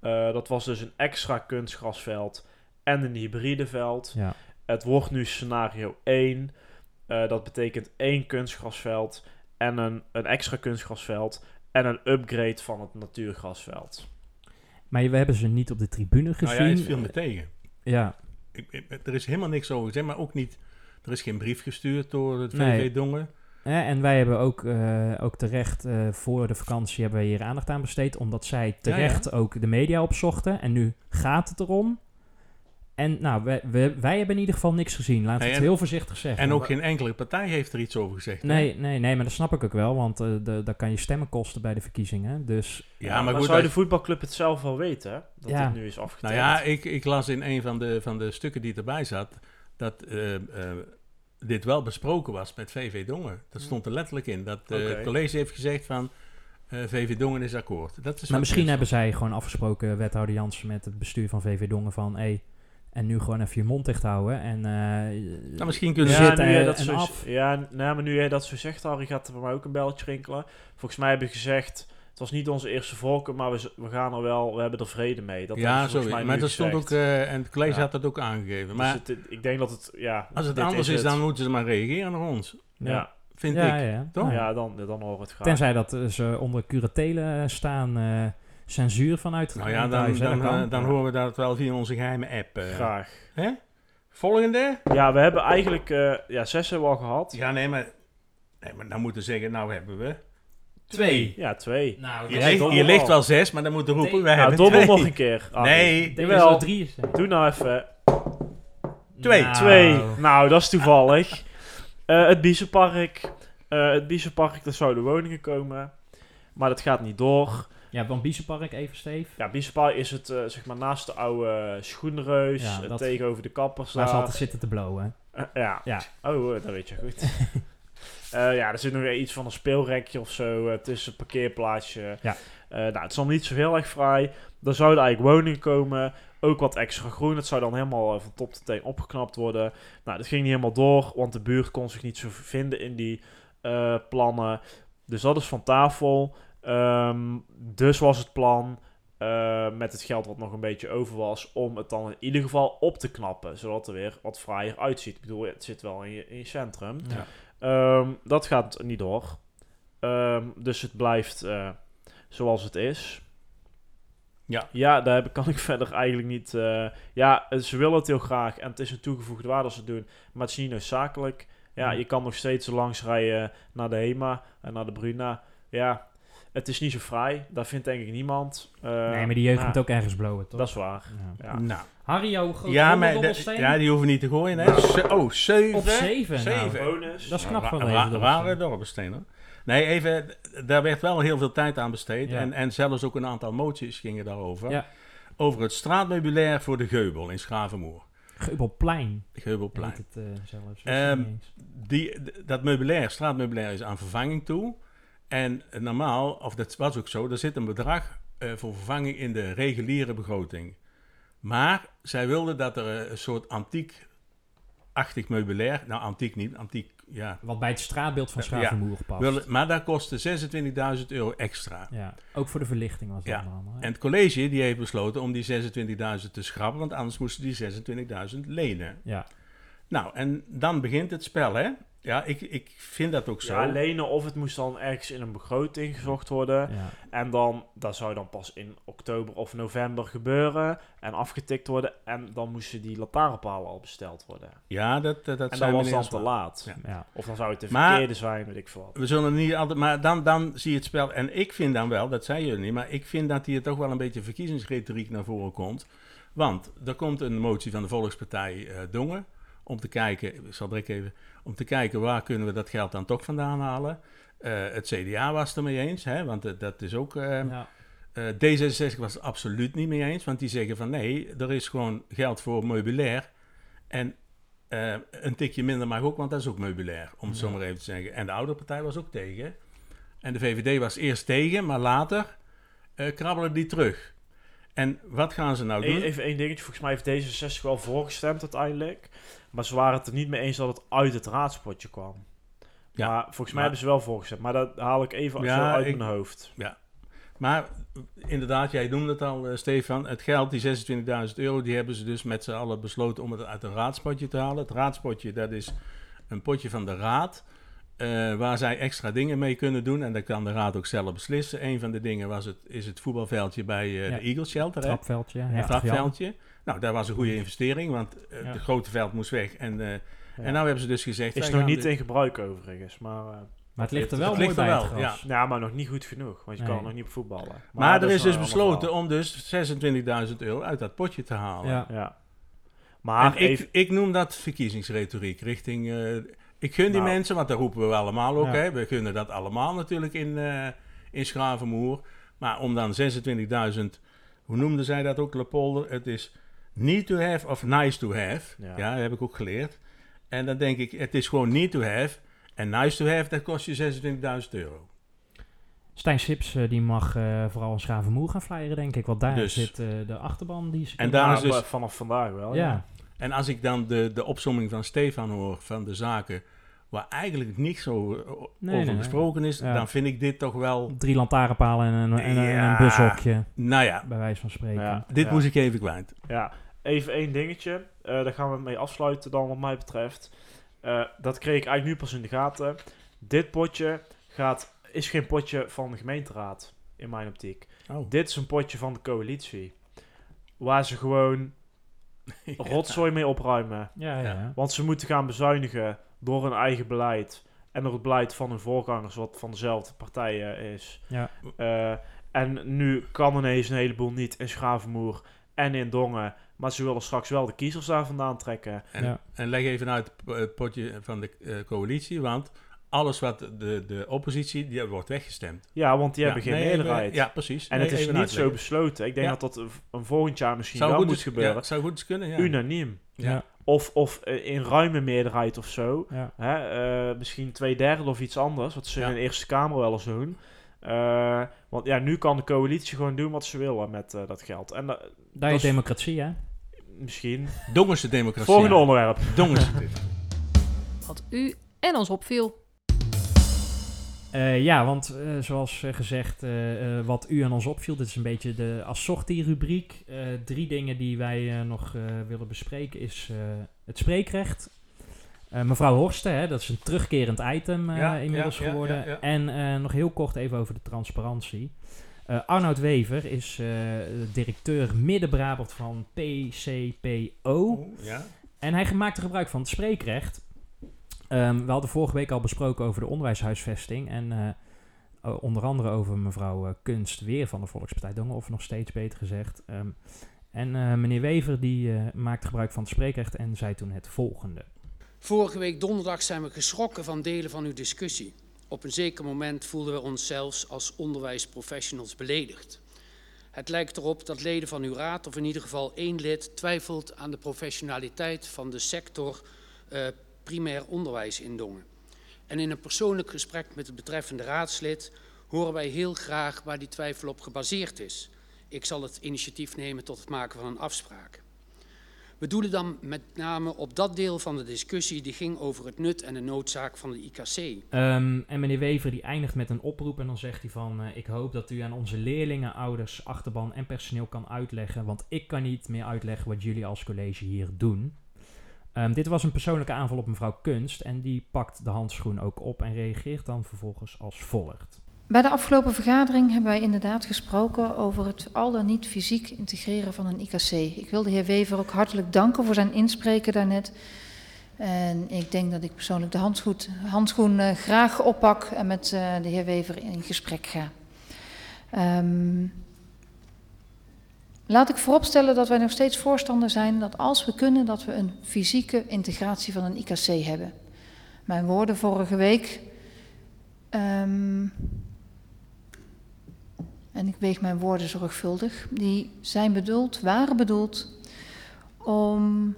Eh, dat was dus een extra kunstgrasveld en een hybride veld. Ja. Het wordt nu scenario 1. Eh, dat betekent één kunstgrasveld en een, een extra kunstgrasveld en een upgrade van het natuurgrasveld. Maar we hebben ze niet op de tribune Nou gezien. ja, het viel me tegen. Ja, Ik, ik- er is helemaal niks over gezegd, maar ook niet... Er is geen brief gestuurd door het VV Nee. Dongen. Hè, en wij hebben ook, eh, ook terecht eh, voor de vakantie hebben we hier aandacht aan besteed. Omdat zij terecht ook de media opzochten. En nu gaat het erom. En nou, wij, wij, wij hebben in ieder geval niks gezien. Laten we Nee, het heel voorzichtig zeggen. En ook geen enkele partij heeft er iets over gezegd. hè? Nee, nee, nee, maar dat snap ik ook wel. Want eh de, dat kan je stemmen kosten bij de verkiezingen. Dus Ja, maar maar goed, zou de voetbalclub het zelf wel weten, hè? Dat Ja. het nu is afgeteld? Nou ja, ik, ik las in een van de, van de stukken die erbij zat... dat eh, eh, dit wel besproken was met VV Dongen. Dat stond er letterlijk in. Dat eh, Oké. het college heeft gezegd van... eh, VV Dongen is akkoord. Dat is maar misschien hebben zij gewoon afgesproken, wethouder Jansen, met het bestuur van VV Dongen van... Hey, en nu gewoon even je mond dicht houden. En, eh Nou, misschien kunnen Ja, ze... nu jij dat en zo, af. ja, nou, maar nu jij dat zo zegt, Harry, gaat er bij mij ook een belletje rinkelen. Volgens mij hebben we gezegd, het was niet onze eerste voorkeur, maar we, we gaan er wel, we hebben er vrede mee. Dat ja, sorry. mij Maar dat stond ook... eh, en het college Ja. had dat ook aangegeven. Dus Maar het- ik denk dat het, ja... als het anders is, het. dan moeten ze maar reageren naar ons. Ja, Vind ja, ik. ja. toch? Nou, ja dan, dan horen we het graag. Tenzij dat ze onder curatele staan, eh, censuur vanuit Nou ja, dan, dan, eh, dan horen we dat wel via onze geheime app. eh. Graag. Hè? Volgende? Ja, we hebben eigenlijk... eh, ja, zes hebben we al gehad. Ja, nee, maar, nee, maar dan moeten we zeggen, nou hebben we Twee. Ja, twee. Nou, Je, ligt, je wel zes, maar dan moeten we roepen, Nee. we Nou, hebben dobbel twee. nog een keer. Ah, Nee, Ik denk er drie is. Doe nou even. Twee. Nou. Twee. Nou, dat is toevallig. Eh, het Biesenpark. Eh, het Biesenpark, daar zouden woningen komen. Maar dat gaat niet door. Ja, van Biesenpark, even Steef. Ja, Biesenpark is het, eh, zeg maar, naast de oude schoenreus. Ja, eh, dat- tegenover de kappers Waar ze altijd zitten te blowen. Eh, ja. Ja. Oh, eh, dat weet je goed. Eh, ja, er zit nog weer iets van een speelrekje of zo eh, tussen een parkeerplaatsje. Ja. Eh, nou, het is allemaal niet zo heel erg vrij. Er zouden eigenlijk woningen komen. Ook wat extra groen. Het zou dan helemaal eh, van top tot teen opgeknapt worden. Nou, dat ging niet helemaal door, want de buurt kon zich niet zo vinden in die eh, plannen. Dus dat is van tafel. Ehm, dus was het plan, eh, met het geld wat nog een beetje over was, om het dan in ieder geval op te knappen. Zodat er weer wat fraaier uitziet. Ik bedoel, het zit wel in je, in je centrum. Ja. Ehm, dat gaat niet door. Ehm, dus het blijft eh, zoals het is. Ja. Ja, daar heb, kan ik verder eigenlijk niet... eh, ja, ze willen het heel graag en het is een toegevoegde waarde als ze het doen. Maar het is niet noodzakelijk. Ja, Ja. je kan nog steeds langs rijden naar de HEMA en naar de Bruna. Ja, het is niet zo fraai. Dat vindt denk ik niemand. Eh, nee, maar die jeugd ja, moet ook ergens blowen, toch? Dat is waar. Ja. Ja. Nou, Harry, jouw grote ja, maar ja, die hoeven niet te gooien, hè. Ze- oh, zeven. Op zeven, nou. Zeven. Bonus. Dat is knap van deze dobbelsteen. Rare dobbelsteen, hoor. Nee, even, daar werd wel heel veel tijd aan besteed. Ja. En, en zelfs ook een aantal moties gingen daarover. Ja. Over het straatmeubilair voor de Geubel in Schavenmoer. Geubelplein. Geubelplein. Het eh, zelfs. Ehm. Die, dat meubilair, straatmeubilair, is aan vervanging toe. En normaal, of dat was ook zo, er zit een bedrag eh, voor vervanging in de reguliere begroting. Maar zij wilden dat er eh, een soort antiek-achtig meubilair, nou antiek niet, antiek, ja. Wat bij het straatbeeld van Ja. Schavenmoer past. Wilden, maar dat kostte 26.000 euro extra. Ja, ook voor de verlichting was dat Ja. hè? En het college die heeft besloten om die 26.000 te schrappen, want anders moesten die 26.000 lenen. Ja. Nou, en dan begint het spel, hè? Ja, ik, ik vind dat ook zo. Ja, lenen of het moest dan ergens in een begroting gezocht worden. Ja. En dan, dat zou dan pas in oktober of november gebeuren en afgetikt worden. En dan moesten die lantaarnpalen al besteld worden. Ja, dat, dat, dat en dan was dan te laat. Ja. Ja. Of dan zou het de Maar- verkeerde zijn, weet ik veel wat. We zullen niet altijd, maar dan, dan zie je het spel. En ik vind dan wel, dat zei jullie niet, maar ik vind dat hier toch wel een beetje verkiezingsretoriek naar voren komt. Want er komt een motie van de Volkspartij eh Dongen om te kijken, ik zal direct even, om te kijken waar kunnen we dat geld dan toch vandaan halen. Eh, het CDA was het ermee eens, hè, want eh, dat is ook. eh, Ja. eh, D66 was het absoluut niet mee eens, want die zeggen van nee, er is gewoon geld voor meubilair. En een tikje minder mag ook, want dat is ook meubilair, om het zo maar even te zeggen. En de oude partij was ook tegen. En de VVD was eerst tegen, maar later krabbelen die terug. En wat gaan ze nou doen? E- Even één dingetje. Volgens mij heeft D66 wel voorgestemd uiteindelijk. Maar ze waren het er niet mee eens dat het uit het raadspotje kwam. Ja, maar volgens mij maar- hebben ze wel voorgestemd. Maar dat haal ik even Ja, uit ik- mijn hoofd. Maar eh, inderdaad, jij noemde het al, eh, Stefan. Het geld, die 26.000 euro, die hebben ze dus met z'n allen besloten om het uit een raadspotje te halen. Het raadspotje, dat is een potje van de raad. Eh, waar zij extra dingen mee kunnen doen. En dat kan de raad ook zelf beslissen. Een van de dingen was het, is het voetbalveldje bij eh, Ja. de Eagle Shelter. Trapveldje. Een Jan. trapveldje. Nou, dat was een goede investering, want eh, Ja. het grote veld moest weg. En, eh, Ja. en nou hebben ze dus gezegd... Is nog niet in gebruik overigens. Maar, eh, Maar het ligt er Het wel ligt mooi er bij het wel, gras. ja, maar nog niet goed genoeg. Want je Nee. kan nog niet op voetballen. Maar, er is dus besloten om dus 26.000 euro uit dat potje te halen. Ja. Ja. Maar en ik, even, ik noem dat verkiezingsretoriek richting... ik gun die Nou. mensen, want dat roepen we allemaal ook. Ja. Hè? We gunnen dat allemaal natuurlijk in, eh in Schravenmoer. Maar om dan 26.000... Hoe noemde zij dat ook, Lepolder? Het is need to have of nice to have. Ja. Ja, dat heb ik ook geleerd. En dan denk ik, het is gewoon need to have. En nice to have, dat kost je 26.000 euro. Stijn Sips eh, die mag eh, vooral in Schavenmoer gaan flyeren, denk ik. Want daar Dus. zit eh, de achterban die ze En kunnen- daar is dus- vanaf vandaag wel. Ja, En als ik dan de, de opsomming van Stefan hoor van de zaken... waar eigenlijk niet zo Nee, over nee, gesproken is... Ja. dan vind ik dit toch wel... drie lantaarnpalen en een, en, een- en Ja. een bushokje, Nou ja, bij wijze van spreken. Ja. dit moest ik even kwijt. Ja, even één dingetje. Eh, daar gaan we mee afsluiten dan wat mij betreft. Eh, dat kreeg ik eigenlijk nu pas in de gaten. Dit potje gaat, is geen potje van de gemeenteraad, in mijn optiek. Oh. Dit is een potje van de coalitie. Waar ze gewoon rotzooi mee opruimen. Ja, ja. Want ze moeten gaan bezuinigen door hun eigen beleid. En door het beleid van hun voorgangers, wat van dezelfde partijen is. Ja. Eh, en nu kan ineens een heleboel niet in Schavenmoer en in Dongen. Maar ze willen straks wel de kiezers daar vandaan trekken. En, Ja. en leg even uit het eh, potje van de eh, coalitie, want alles wat de, de oppositie, die wordt weggestemd. Ja, want die Ja, hebben geen nee, even- meerderheid. ja, precies. En Nee, het is niet zo besloten. Ik denk Ja. dat dat een- volgend jaar misschien Zou wel moet eens- gebeuren. ja, zou goed eens kunnen, ja. Unaniem. Ja. Of, of eh, in ruime meerderheid of zo. Ja. Hè, eh, misschien twee derde of iets anders. Wat ze Ja. in de Eerste Kamer wel eens doen. Eh, want ja, nu kan de coalitie gewoon doen wat ze willen met eh, dat geld. En dat- Daar dat is democratie, hè? misschien. Dongense democratie. Volgende onderwerp. Dongense Wat u en ons opviel. Eh, ja, want eh, zoals eh, gezegd, wat u aan ons opviel, dit is een beetje de assortie-rubriek. Eh, drie dingen die wij nog willen bespreken is het spreekrecht. Mevrouw Horsten, hè, dat is een terugkerend item Ja, inmiddels ja, geworden. ja. En nog heel kort even over de transparantie. Arnoud Wever is directeur Midden-Brabant van PCPO. Ja. En hij maakte gebruik van het spreekrecht. Ehm, we hadden vorige week al besproken over de onderwijshuisvesting. En eh, onder andere over mevrouw eh, Kunst Weer van de Volkspartij Dongen, of nog steeds beter gezegd. Ehm, en eh, meneer Wever die maakte gebruik van het spreekrecht en zei toen het volgende. Vorige week donderdag zijn we geschrokken van delen van uw discussie. Op een zeker moment voelden we ons zelfs als onderwijsprofessionals beledigd. Het lijkt erop dat leden van uw raad, of in ieder geval één lid, twijfelt aan de professionaliteit van de sector primair onderwijs in Dongen. En in een persoonlijk gesprek met het betreffende raadslid horen wij heel graag waar die twijfel op gebaseerd is. Ik zal het initiatief nemen tot het maken van een afspraak. We doelen dan met name op dat deel van de discussie die ging over het nut en de noodzaak van de IKC. Ehm, en meneer Wever die eindigt met een oproep en dan zegt hij van... eh, ik hoop dat u aan onze leerlingen, ouders, achterban en personeel kan uitleggen... want ik kan niet meer uitleggen wat jullie als college hier doen. Ehm, dit was een persoonlijke aanval op mevrouw Kunst... en die pakt de handschoen ook op en reageert dan vervolgens als volgt. Bij de afgelopen vergadering hebben wij inderdaad gesproken over het al dan niet fysiek integreren van een IKC. Ik wil de heer Wever ook hartelijk danken voor zijn inspreken daarnet. En ik denk dat ik persoonlijk de handschoen, handschoen eh, graag oppak en met eh, de heer Wever in gesprek ga. Ehm, laat ik vooropstellen dat wij nog steeds voorstander zijn dat als we kunnen, dat we een fysieke integratie van een IKC hebben. Mijn woorden vorige week. ehm, en ik weeg mijn woorden zorgvuldig, die zijn bedoeld, waren bedoeld om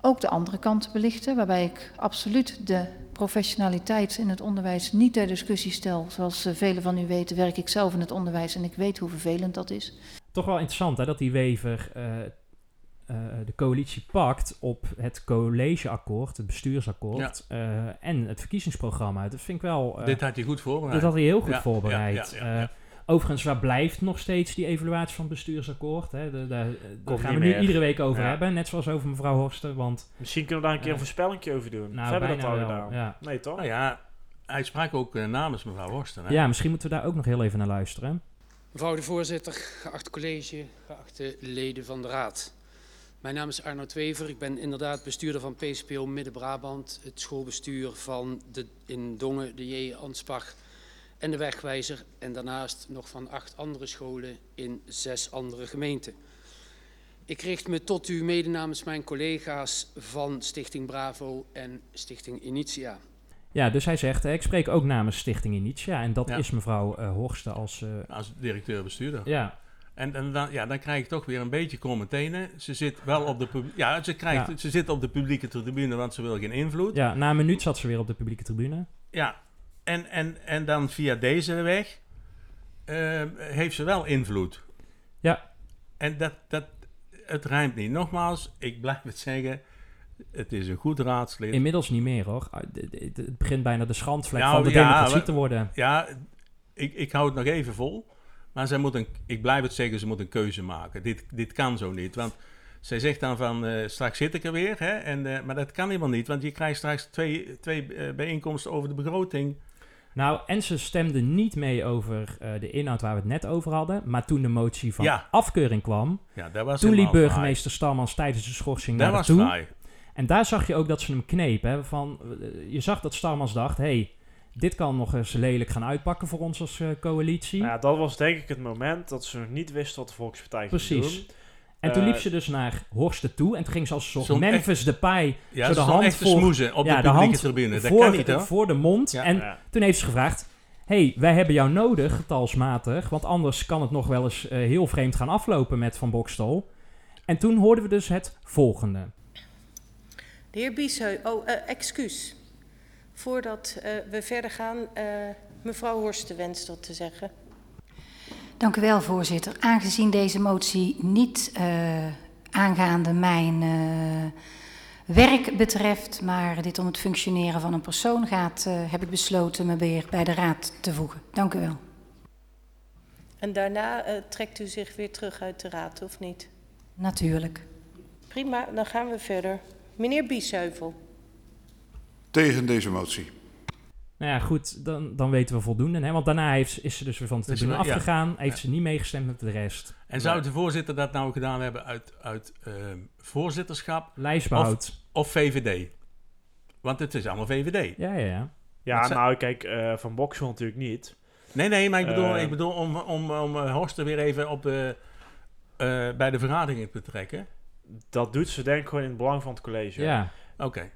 ook de andere kant te belichten, waarbij ik absoluut de professionaliteit in het onderwijs niet ter discussie stel. Zoals eh, velen van u weten, werk ik zelf in het onderwijs en ik weet hoe vervelend dat is. Toch wel interessant hè, dat die Wever eh, eh, de coalitie pakt op het collegeakkoord, het bestuursakkoord... eh, en het verkiezingsprogramma. Dat vind ik wel... eh, Dit had hij goed voorbereid. Dit had hij heel goed Ja, voorbereid. ja, ja, ja, ja. Eh, overigens, waar blijft nog steeds die evaluatie van het bestuursakkoord? Hè? De- de- Daar gaan we niet nu iedere week over Ja. hebben, net zoals over mevrouw Horster. Want Misschien kunnen we daar een keer een Eh, voorspellingje over doen. nou, of hebben we dat al gedaan? ja. Nee, toch? Nou ja, hij sprak ook eh, namens mevrouw Horsten. Hè? ja, misschien moeten we daar ook nog heel even naar luisteren. Mevrouw de voorzitter, geacht college, geachte leden van de raad. Mijn naam is Arnoud Wever, ik ben inderdaad bestuurder van PCPO Midden-Brabant, het schoolbestuur van de, in Dongen, de J. Anspach en de Wegwijzer en daarnaast nog van acht andere scholen in zes andere gemeenten. Ik richt me tot u mede namens mijn collega's van Stichting Bravo en Stichting Initia. Ja, dus hij zegt, eh, ik spreek ook namens Stichting Initia. En dat Ja. is mevrouw eh Horster als... eh, Als directeur-bestuurder. ja, En, en dan, ja, dan krijg ik toch weer een beetje kromme tenen. Ze zit wel op de, pub- ja, ze krijgt, Ja. ze zit op de publieke tribune, want ze wil geen invloed. ja, na een minuut zat ze weer op de publieke tribune. Ja, en, en, en dan via deze weg eh, heeft ze wel invloed. Ja. En dat, dat, het rijmt niet. Nogmaals, ik blijf het zeggen, het is een goed raadslid. Inmiddels niet meer hoor. Ah, Het begint bijna de schandvlek Ja, van de ja, democratie te worden. Ja, ik, ik hou het nog even vol. Maar zij moet een, ik blijf het zeggen, ze moet een keuze maken. Dit, dit kan zo niet. Want zij zegt dan van, eh, straks zit ik er weer. Hè, en, eh, maar dat kan helemaal niet, want je krijgt straks twee, twee eh, bijeenkomsten over de begroting. Nou, en ze stemden niet mee over eh, de inhoud waar we het net over hadden. Maar toen de motie van Ja. afkeuring kwam, Ja, dat was toen liep burgemeester Stalmans tijdens de schorsing naar Dat was toe. fraai. En daar zag je ook dat ze hem knepen. Hè, van, eh, je zag dat Stalmans dacht, hey, dit kan nog eens lelijk gaan uitpakken voor ons als eh, coalitie. Nou ja, dat was denk ik het moment dat ze nog niet wisten wat de Volkspartij ging Precies. doen. En toen Eh, liep ze dus naar Horsten toe. En toen ging ze als een soort Memphis Depay Ja, zo de hand voor, smoezen op ja, de de publieke hand tribune. Dat voor, kan niet, hoor. voor de mond. Ja. En Ja. toen heeft ze gevraagd... hey, wij hebben jou nodig, getalsmatig. Want anders kan het nog wel eens eh, heel vreemd gaan aflopen met Van Bokstel. En toen hoorden we dus het volgende. De heer Biesheu, oh, eh, excuus. Voordat eh, we verder gaan, eh, mevrouw Horsten wenst dat te zeggen. Dank u wel, voorzitter. Aangezien deze motie niet eh, aangaande mijn eh, werk betreft, maar dit om het functioneren van een persoon gaat, eh, heb ik besloten me weer bij de raad te voegen. Dank u wel. En daarna eh, trekt u zich weer terug uit de raad, of niet? Natuurlijk. Prima, dan gaan we verder. Meneer Biesheuvel. Tegen deze motie. Nou ja, goed, dan, dan weten we voldoende. Hè? Want daarna heeft, is ze dus weer van de Dus, tribune ja. afgegaan. Heeft Ja. ze niet meegestemd met de rest. En zou de voorzitter dat nou gedaan hebben uit, uit ehm, voorzitterschap Lijstbehoud. of, of VVD? Want het is allemaal VVD. Ja, ja, ja. Ja, ze- nou kijk, eh, Van Boksel natuurlijk niet. Nee, nee, maar ik bedoel, Eh, ik bedoel om, om, om eh, Horst er weer even op de, eh, bij de vergadering te betrekken. Dat doet ze denk ik gewoon in het belang van het college. Ja. Oké.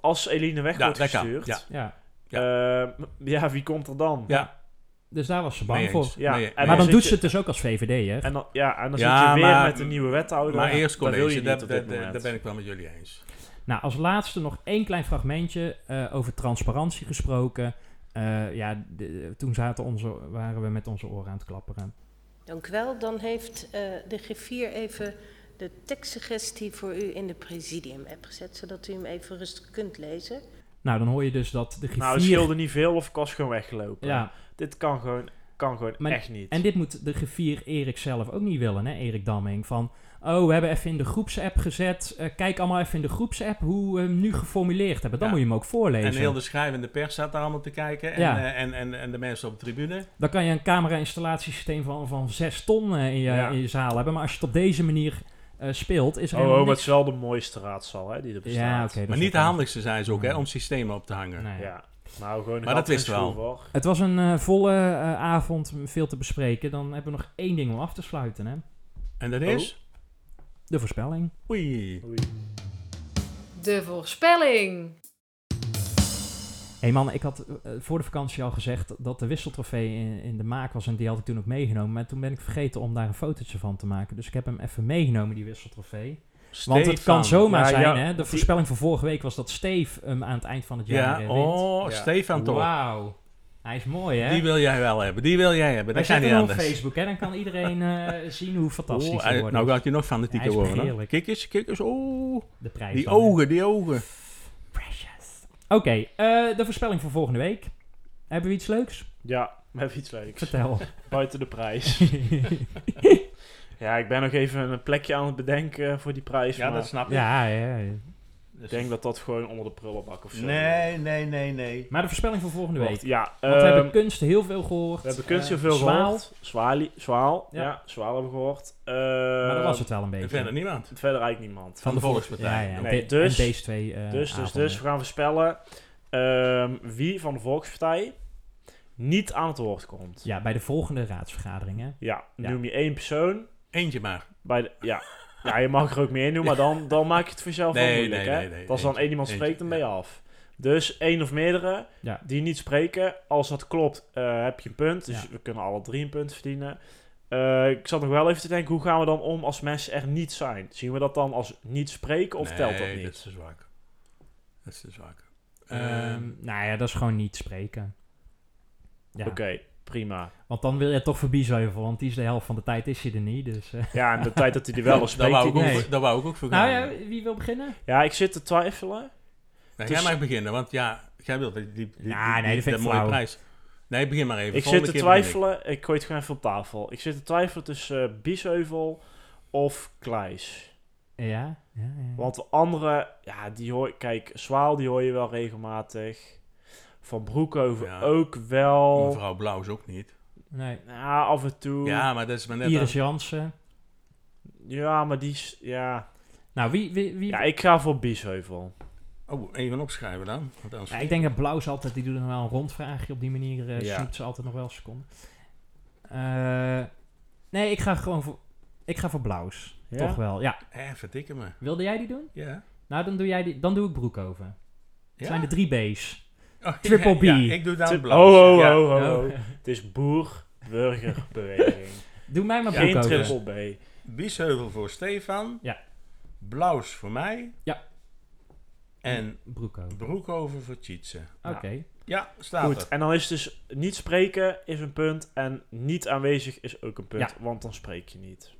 Als Eline weg Ja, wordt gestuurd, ja. Ja. Ja. ja, wie komt er dan? Ja. Dus daar was ze bang voor. Ja, Nee, en nee. maar dan doet je- ze het dus ook als VVD, hè? En dan, ja, en dan Ja, zit je weer maar- met een nieuwe wethouder. Maar eerst college, daar, ben ik wel met jullie eens. Nou, als laatste nog één klein fragmentje eh, over transparantie gesproken. Eh, ja, de- toen zaten onze, waren we met onze oren aan het klapperen. Dank u wel. Dan heeft eh, de griffier even de tekstsuggestie voor u in de presidium-app gezet, zodat u hem even rustig kunt lezen. Nou, dan hoor je dus dat de griffier... Nou, het scheelde niet veel of ik was gewoon weggelopen. Ja. Dit kan gewoon, kan gewoon Maar- echt niet. En dit moet de griffier Erik zelf ook niet willen, hè, Erik Damming. Van, oh, we hebben even in de groepsapp gezet. eh, kijk allemaal even in de groepsapp hoe we hem nu geformuleerd hebben. Dan Ja. moet je hem ook voorlezen. En heel de schrijvende pers staat daar allemaal te kijken. En, Ja. eh, en, en, en de mensen op de tribune. Dan kan je een camera-installatiesysteem van, van 6 ton eh, in, je, Ja. in je zaal hebben. Maar als je het op deze manier speelt, is er Oh, oh, maar het niks. is wel de mooiste raadzaal hè, die er bestaat. Ja, oké. dat Maar niet de handigste zijn ze ook, hè, om systemen op te hangen. Nee. Ja, nou gewoon Maar dat wist wel. voor. Het was een eh, volle eh, avond, veel te bespreken. Dan hebben we nog één ding om af te sluiten, hè. En dat Oh. is? De voorspelling. Oei. De voorspelling. Hé hey man, ik had eh, voor de vakantie al gezegd dat de wisseltrofee in, in de maak was en die had ik toen ook meegenomen. Maar toen ben ik vergeten om daar een fotootje van te maken. Dus ik heb hem even meegenomen, die wisseltrofee. Want het kan zomaar Ja, zijn, ja, hè. De die- voorspelling van vorige week was dat Steve hem aan het eind van het jaar Ja, wint. oh, Ja. Stefan toch. Wauw. Hij is mooi, hè? Die wil jij wel hebben, die wil jij hebben. Dat kan zetten niet hem op anders. Facebook, hè. Dan kan iedereen eh, zien hoe fantastisch Oh, hij wordt. nou gaat je nog fanatieker worden. Kijk eens, kijk eens. Oh, de prijs die dan, hè. ogen, die ogen. Oké, eh, de voorspelling voor volgende week. Hebben we iets leuks? Ja, we hebben iets leuks. Vertel. Buiten de prijs. ja, ik ben nog even een plekje aan het bedenken voor die prijs. Ja, maar dat snap ik. ja, ja, ja. Ik denk dat dat gewoon onder de prullenbak of zo Nee, nee, nee, nee. Maar de voorspelling voor volgende week. Ja, Want we ehm, hebben kunst heel veel gehoord. we hebben kunst heel Eh, veel Zwaal. gehoord. Zwaali, zwaal, Ja. ja. zwaal hebben we gehoord. Maar dat was het wel een En beetje. verder niemand. Verder eigenlijk niemand. Van de vol- Volkspartij. Ja, ja. Nee, dus- en deze twee eh, dus, dus, dus we gaan voorspellen ehm, wie van de Volkspartij niet aan het woord komt. Ja, bij de volgende raadsvergadering, hè. Ja, Ja. noem je één persoon. Eentje maar. Bij de, ja. Ja, je mag er ook meer doen, maar dan, dan maak je het voor jezelf wel Nee, moeilijk. nee, hè? nee, nee. Als dan één iemand spreekt, dan ben je ja. af. Dus één of meerdere Ja. die niet spreken. Als dat klopt, eh, heb je een punt. Dus Ja. we kunnen alle drie een punt verdienen. Eh, ik zat nog wel even te denken, hoe gaan we dan om als mensen er niet zijn? Zien we dat dan als niet spreken of telt dat Nee, niet? dat is te zwak. Dat is te zwak. Ehm, Ehm, nou ja, dat is gewoon niet spreken. Ja. Oké, prima. Want dan wil je toch voorbij zuiveren, want die is de helft van de tijd is hij er niet. Dus, eh. Ja, en de tijd dat hij er wel is, daar, spreekt wou ik ook, nee. voor- wou ik ook voor Nou ja, wie wil beginnen? Ja, ik zit te twijfelen. Nee, dus- Jij mag beginnen, want ja, jij wilt die, die, die, Ja, die- nee, dat vind ik mooie flauw. prijs. Nee, begin maar even. Ik zit te ik. twijfelen. Ik gooi het gewoon even op tafel. Ik zit te twijfelen tussen uh, Biesheuvel of Kleis. Ja, ja, ja. Want de andere, ja, die hoor Kijk, Zwaal die hoor je wel regelmatig. Van Broekhoven Ja. ook wel. Mevrouw Blauw is ook niet. Nee. Ja, af en toe. Ja, maar dat is maar net... Iris Jansen. Ja, maar die is... Ja, Nou, wie... wie, wie ja ik ga voor Biesheuvel. Oh, even opschrijven dan. Want Ja, ik denk dat Blauw is altijd, die doet nog wel een rondvraagje. Op die manier eh Ja. snoept ze altijd nog wel een seconde. Eh, nee, ik ga gewoon voor... Ik ga voor Blauws. Ja? Toch wel, ja. Eh, verdikke me. Wilde jij die doen? Ja. Nou, dan doe, jij die, dan doe ik Broekhoven. Het Ja? zijn de drie B's. Oh, Triple B. Ja, ik doe dan blauw. Oh, oh, Ja. oh, oh, Oh. oh. Het is boer, burger, beweging. Doe mij maar Geen triple B. Biesheuvel voor Stefan. Ja. Blauws voor mij. Ja. En Broekhoven. Broekhoven voor Tjitse. Oké. Ja, staat Goed, er. en dan is dus niet spreken is een punt en niet aanwezig is ook een punt, Ja. want dan spreek je niet.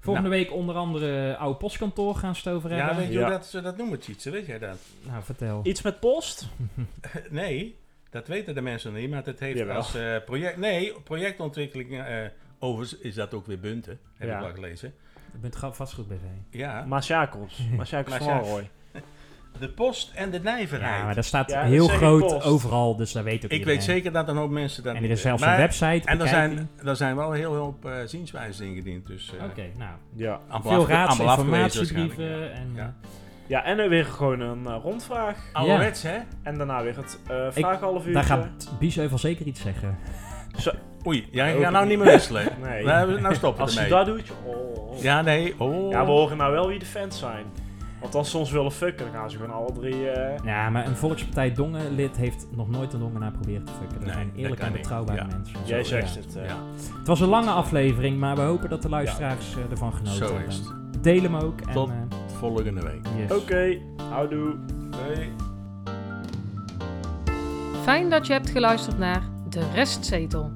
Volgende week onder andere oude postkantoor gaan ze het over Ja, weet je hoe dat, ze dat noemen, Tjitse? Weet jij dat? Nou, vertel. Iets met post? Nee, dat weten de mensen niet, maar het heeft Jawel. als eh, project... Nee, projectontwikkeling... eh overigens is dat ook weer Bunte, heb Ja. ik wel gelezen. Je bent ga- vastgoed BV. Ja, Maas Jacobs. Maas Jacobs Maas van Jacobs. De post en de nijverheid. Ja, maar dat staat Ja, heel groot post. overal, dus dat weet ook ik iedereen. weet zeker dat een hoop mensen dat En er is zelfs een website. En er bekijk zijn, er zijn wel heel veel op, eh, zienswijzen ingediend. Dus, eh. Oké, nou. Ja. Veel raads, informatiebrieven waarschijnlijk, en... ja. eh, ja, en dan weer gewoon een eh, rondvraag. Ouderwets, hè? En daarna weer het eh Ik- vraaghalf uur. Daar gaat Biesheuvel zeker iets zeggen. Oei, jij Ook gaat nou niet. meer wisselen. Nee. We hebben nou stoppen Als je ermee. dat doet, oh. Ja, nee. Oh. Ja, we horen nou wel wie de fans zijn. Want als ze ons willen fucken, dan gaan ze gewoon alle drie... eh, Ja, maar een Volkspartij Dongen-lid heeft nog nooit een Dongenaar proberen te fucken. Dat Nee, zijn dat eerlijke kan en niet. betrouwbare Ja. mensen. Jij Zo, zegt ja. het. eh. Ja, Het was een lange aflevering, maar we hopen dat de luisteraars eh, ervan genoten zo hebben. is het. Deel hem ook. En, Tot eh, volgende week. yes. Oké, houdoe. Doei. Fijn dat je hebt geluisterd naar De Restzetel.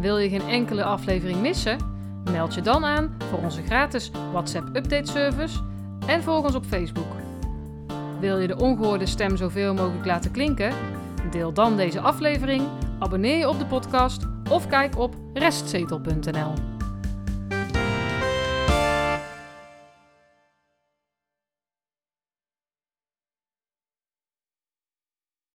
Wil je geen enkele aflevering missen? Meld je dan aan voor onze gratis WhatsApp update service en volg ons op Facebook. Wil je de ongehoorde stem zoveel mogelijk laten klinken? Deel dan deze aflevering, abonneer je op de podcast of kijk op restzetel.nl.